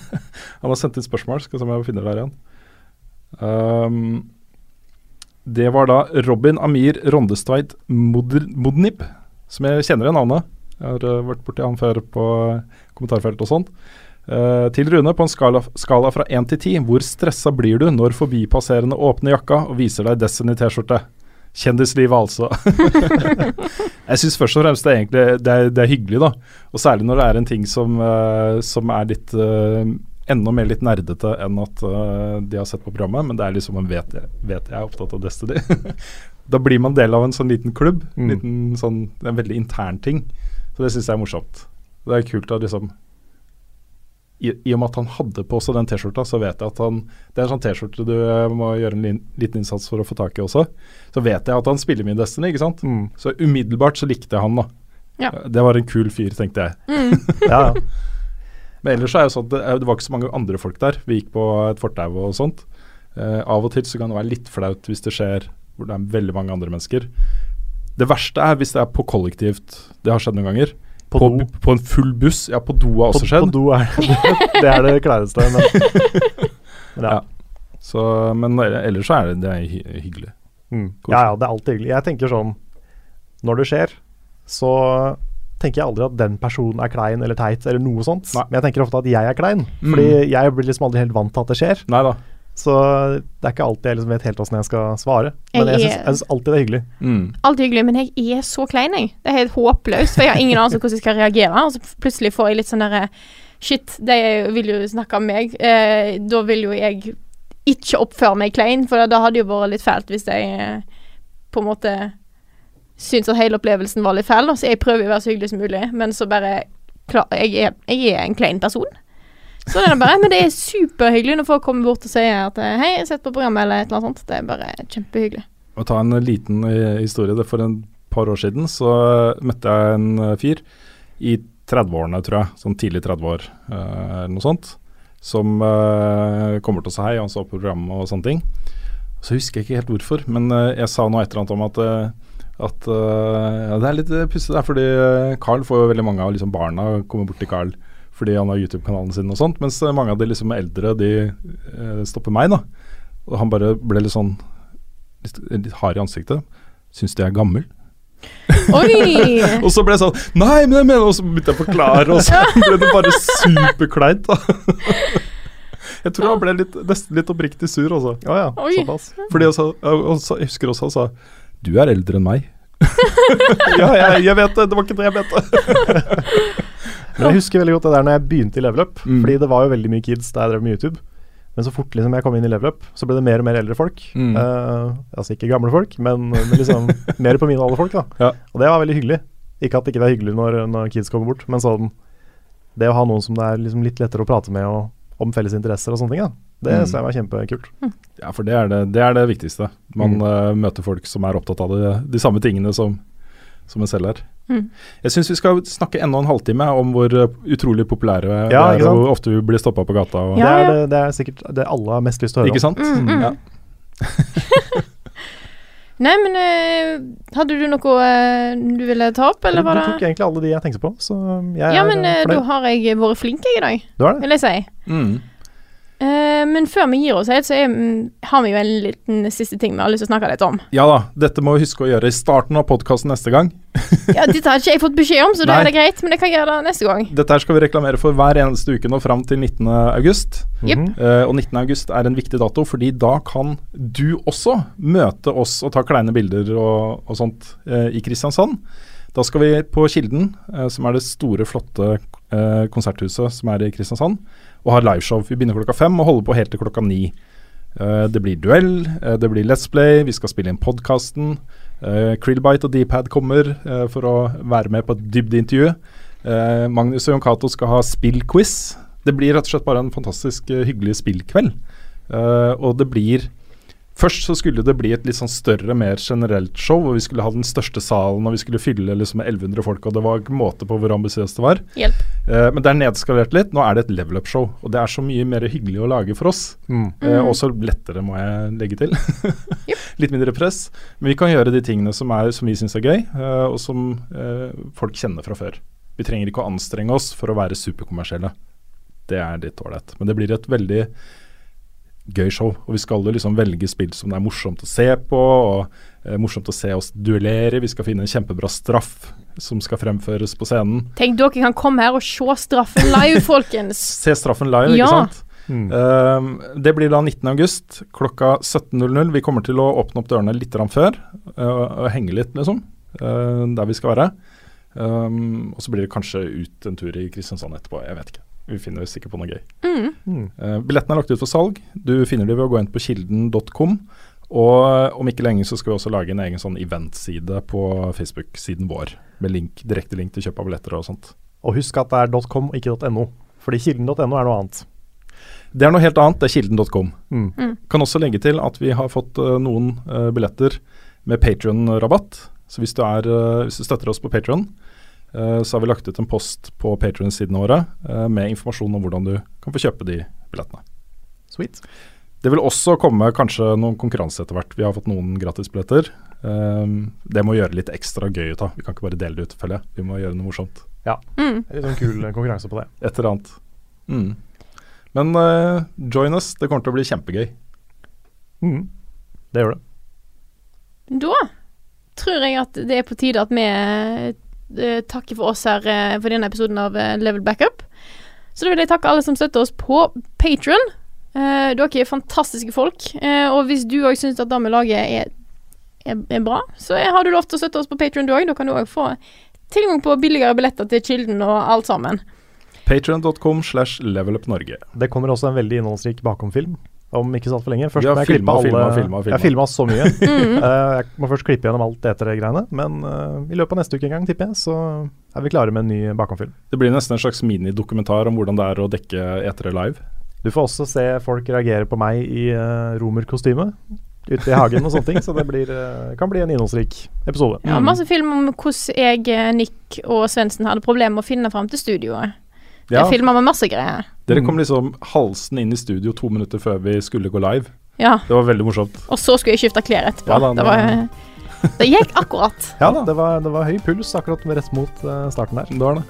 (laughs) Han har sendt inn spørsmål, skal vi se om jeg finner det her igjen. Um, det var da Robin Amir Rondestveit Modnib, som jeg kjenner igjen navnet. Jeg har uh, vært borti han før på kommentarfelt og sånt. Uh, til Rune, på en skala, skala fra 1 til 10, hvor stressa blir du når forbipasserende åpner jakka og viser deg Destiny-T-skjorte? Kjendislivet, altså. (laughs) jeg syns først og fremst det er, egentlig, det er, det er hyggelig, da. Og særlig når det er en ting som, uh, som er litt uh, enda mer litt nerdete enn at uh, de har sett på programmet, men det er liksom en vet vet jeg er opptatt av Destiny. (laughs) da blir man del av en sånn liten klubb. Mm. Liten, sånn, en veldig intern ting. Så det syns jeg er morsomt. Det er kult at liksom i, I og med at han hadde på seg den T-skjorta, så vet jeg at han Det er en sånn T-skjorte du eh, må gjøre en lin, liten innsats for å få tak i også. Så vet jeg at han spiller min Destiny, ikke sant. Mm. Så umiddelbart så likte jeg han, da. Ja. Det var en kul fyr, tenkte jeg. Mm. (laughs) Ja, ja. (laughs) Men ellers så er det sånn at det, det var ikke så mange andre folk der. Vi gikk på et fortau og sånt. Eh, av og til så kan det være litt flaut hvis det skjer hvor det er veldig mange andre mennesker. Det verste er hvis det er på kollektivt. Det har skjedd noen ganger. På, På, do. på en full buss. Ja, på do har På, også skjedd. på do er det (laughs) er det klareste. Men, men (laughs) ja. Ja. Så, men ellers så er det, det er hyggelig. Mm. ja, ja, det er alltid hyggelig. Jeg tenker sånn Når det skjer, så tenker jeg aldri at den personen er klein eller teit eller noe sånt. Nei. Men jeg tenker ofte at jeg er klein. Fordi Mm. jeg blir liksom aldri helt vant til at det skjer. Neida. Så det er ikke alltid jeg liksom vet helt åssen jeg skal svare. Men Jeg jeg syns, alltid det er hyggelig. Mm. Alltid hyggelig, men jeg er så klein, jeg. Det er helt håpløst, for jeg har ingen anelse om hvordan jeg skal reagere. Og så plutselig får jeg litt sånn derre Shit, de vil jo snakke om meg. Eh, da vil jo jeg ikke oppføre meg klein, for da hadde det jo vært litt fælt hvis jeg eh, på en måte syns at hele opplevelsen var litt fæl. Så jeg prøver å være så hyggelig som mulig, men så bare klar, jeg, er, jeg er en klein person. Så det er bare, Men det er superhyggelig når folk kommer bort og sier at eh, 'hei, jeg har sett på programmet', eller et eller annet sånt. Det er bare kjempehyggelig. Å ta en liten eh, historie. Det For en par år siden så eh, møtte jeg en fyr i 30-årene, tror jeg. Sånn tidlig 30-år eh, eller noe sånt. Som kommer til å si hei, han så på programmet og sånne ting. Så husker jeg ikke helt hvorfor, men jeg sa noe et eller annet om at at eh, ja, Det er litt uh, pussig, fordi eh, Carl får jo veldig mange av liksom, barna kommer bort til Carl fordi han har YouTube-kanalen sin og sånt, mens eh, mange av de liksom eldre de eh, stopper meg, da. Og han bare ble litt sånn litt, litt hard i ansiktet. Syns de er gammel. Oi! (laughs) Og så ble jeg sånn Nei, men jeg mener Og så begynte jeg å forklare, og så (laughs) ble det bare superkleint, da. Jeg tror han ble litt, nesten litt oppriktig sur, altså. Ja ja, Oi. såpass. Fordi jeg, sa, jeg husker også han sa Du er eldre enn meg. (laughs) ja, jeg, jeg vet det. Det var ikke det jeg mente. (laughs) Men jeg husker veldig godt det der når jeg begynte i Level Up. Mm. Fordi det var jo veldig mye kids da jeg drev med YouTube. Men så fort liksom jeg kom inn i Level Up, så ble det mer og mer eldre folk. Mm. Uh, altså ikke gamle folk, men, men liksom (laughs) mer på min alder folk. da. Ja. Og det var veldig hyggelig. Ikke at det ikke det er hyggelig når, når kids kommer bort, men sånn Det å ha noen som det er liksom litt lettere å prate med og, om felles interesser og sånne ting, da. Det Mm. synes jeg var kjempekult. Ja, for det er det, det, er det viktigste. Man Mm. uh, møter folk som er opptatt av det, de samme tingene som, som en selv er. Mm. Jeg syns vi skal snakke enda en halvtime om hvor eh, utrolig populære Ja, er, og hvor ofte vi blir stoppa på gata. Og, Ja, det, er det, det er sikkert det alle har mest lyst til å høre om. Ikke sant? Mm, mm. Ja. (laughs) (laughs) Nei, men eh, hadde du noe eh, du ville ta opp, eller Du, det du tok egentlig alle de jeg tenkte på, så jeg Ja, er men eh, eh, da har jeg vært flink jeg i dag, Du har det? vil jeg si. Mm. Eh, men før vi gir oss helt, så er, mm, har vi jo en liten siste ting vi har lyst til å snakke litt om. ja da, dette må vi huske å gjøre i starten av podkasten neste gang. (laughs) Ja, Dette har ikke jeg fått beskjed om, så da er det greit, men jeg kan gjøre det neste gang. Dette her skal vi reklamere for hver eneste uke nå fram til 19. august. Mm -hmm. uh, og 19. august er en viktig dato, fordi da kan du også møte oss og ta kleine bilder og, og sånt uh, i Kristiansand. Da skal vi på Kilden, eh, som er det store, flotte konserthuset som er i Kristiansand, og har liveshow. Vi begynner klokka fem og holder på helt til klokka ni. Uh, det blir duell, uh, det blir Let's Play, vi skal spille inn podkasten. Uh, Krillbite og Dpad kommer eh, for å være med på et dybdeintervju. Eh, Magnus og Jon Cato skal ha spillquiz. Det blir rett og slett bare en fantastisk eh, hyggelig spillkveld. Eh, og det blir Først så skulle det bli et litt sånn større, mer generelt show, hvor vi skulle ha den største salen, og vi skulle fylle liksom med 1100 folk, og det var ikke måte på hvor ambisiøst det var. Hjelp. Eh, men det er nedskalert litt. Nå er det et level up-show, og det er så mye mer hyggelig å lage for oss. Mm. Eh, Mm. også lettere, må jeg legge til. (laughs) Litt mindre press. Men vi kan gjøre de tingene som, er, som vi syns er gøy, eh, og som eh, folk kjenner fra før. Vi trenger ikke å anstrenge oss for å være superkommersielle. Det er litt ålreit. Men det blir et veldig gøy show. Og vi skal jo liksom velge spill som det er morsomt å se på, og eh, morsomt å se oss duellere. Vi skal finne en kjempebra straff som skal fremføres på scenen. Tenk dere kan komme her og se straffen live, (laughs) folkens. Se straffen live, Ja. ikke sant? Mm. Uh, det blir da 19. august klokka 17.00. Vi kommer til å åpne opp dørene litt før uh, og henge litt, liksom, Uh, der vi skal være. Um, og så blir det kanskje ut en tur i Kristiansand etterpå. Jeg vet ikke. Vi finner sikkert på noe gøy. Mm. Mm. Uh, billettene er lagt ut for salg. Du finner dem ved å gå inn på kilden.com. Og om ikke lenge så skal vi også lage en egen sånn eventside på Facebook-siden vår. Med link, direkte link til kjøp av billetter og sånt. Og husk at det er .com og ikke .no. Fordi kilden.no er noe annet. Det er noe helt annet, det er kilden.com. Mm. Kan også legge til at vi har fått uh, noen uh, billetter med Patrion-rabatt. Så hvis du, er, eh, hvis du støtter oss på Patrion, eh, så har vi lagt ut en post på Patrion-sidene våre eh, med informasjon om hvordan du kan få kjøpe de billettene. Sweet. Det vil også komme kanskje noen konkurranse etter hvert. Vi har fått noen gratisbilletter. Um, det må gjøre litt ekstra gøy ut av. Vi kan ikke bare dele det ut, føler jeg. Vi må gjøre noe morsomt. Ja. Mm. Litt sånn kul konkurranse på det. Et eller annet. Mm. Men uh, join us. Det kommer til å bli kjempegøy. Mm. Det gjør det. Da tror jeg at det er på tide at vi eh, takker for oss her eh, for denne episoden av eh, Level Backup. Så da vil jeg takke alle som støtter oss på Patron. dere er fantastiske folk. eh, og hvis du òg syns at det vi lager er, er, er bra, så er, har du lov til å støtte oss på Patron du òg. Da kan du òg få tilgang på billigere billetter til Kilden og alt sammen. Patreon.com slash levelupnorge. Det kommer også en veldig innholdsrik bakomfilm om ikke så altfor lenge. Først må jeg klippe alle filmet, filmet, filmet. Jeg filma så mye. (laughs) Mm. Eh, jeg må først klippe gjennom alt etere-greiene, men uh, i løpet av neste uke en gang, tipper jeg, så er vi klare med en ny bakomfilm. Det blir nesten en slags minidokumentar om hvordan det er å dekke etere live. Du får også se folk reagere på meg i uh, romerkostyme ute i hagen og sånne ting, så det blir, kan bli en innholdsrik episode. Ja, masse film om hvordan jeg, Nick og Svendsen hadde problemer med å finne fram til studioet. Ja, Jeg filma med masse greier. dere Mm. kom liksom halsen inn i studio to minutter før vi skulle gå live. Ja. Det var veldig morsomt. Og så skulle jeg skifte klær etterpå. Ja da, det, var, (laughs) det gikk akkurat. (laughs) Ja da, det var, det var høy puls akkurat rett mot eh, starten der. Det var det.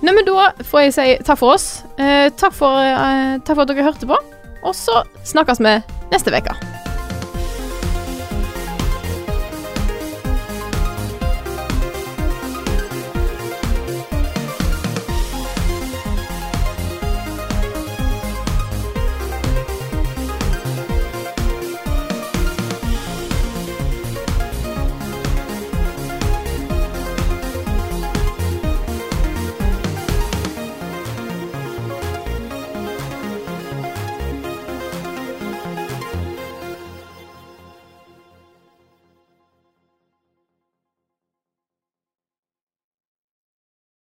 Nei, men da får jeg si takk for oss. Eh, takk, for, eh, takk for at dere hørte på. Og så snakkes vi neste uke.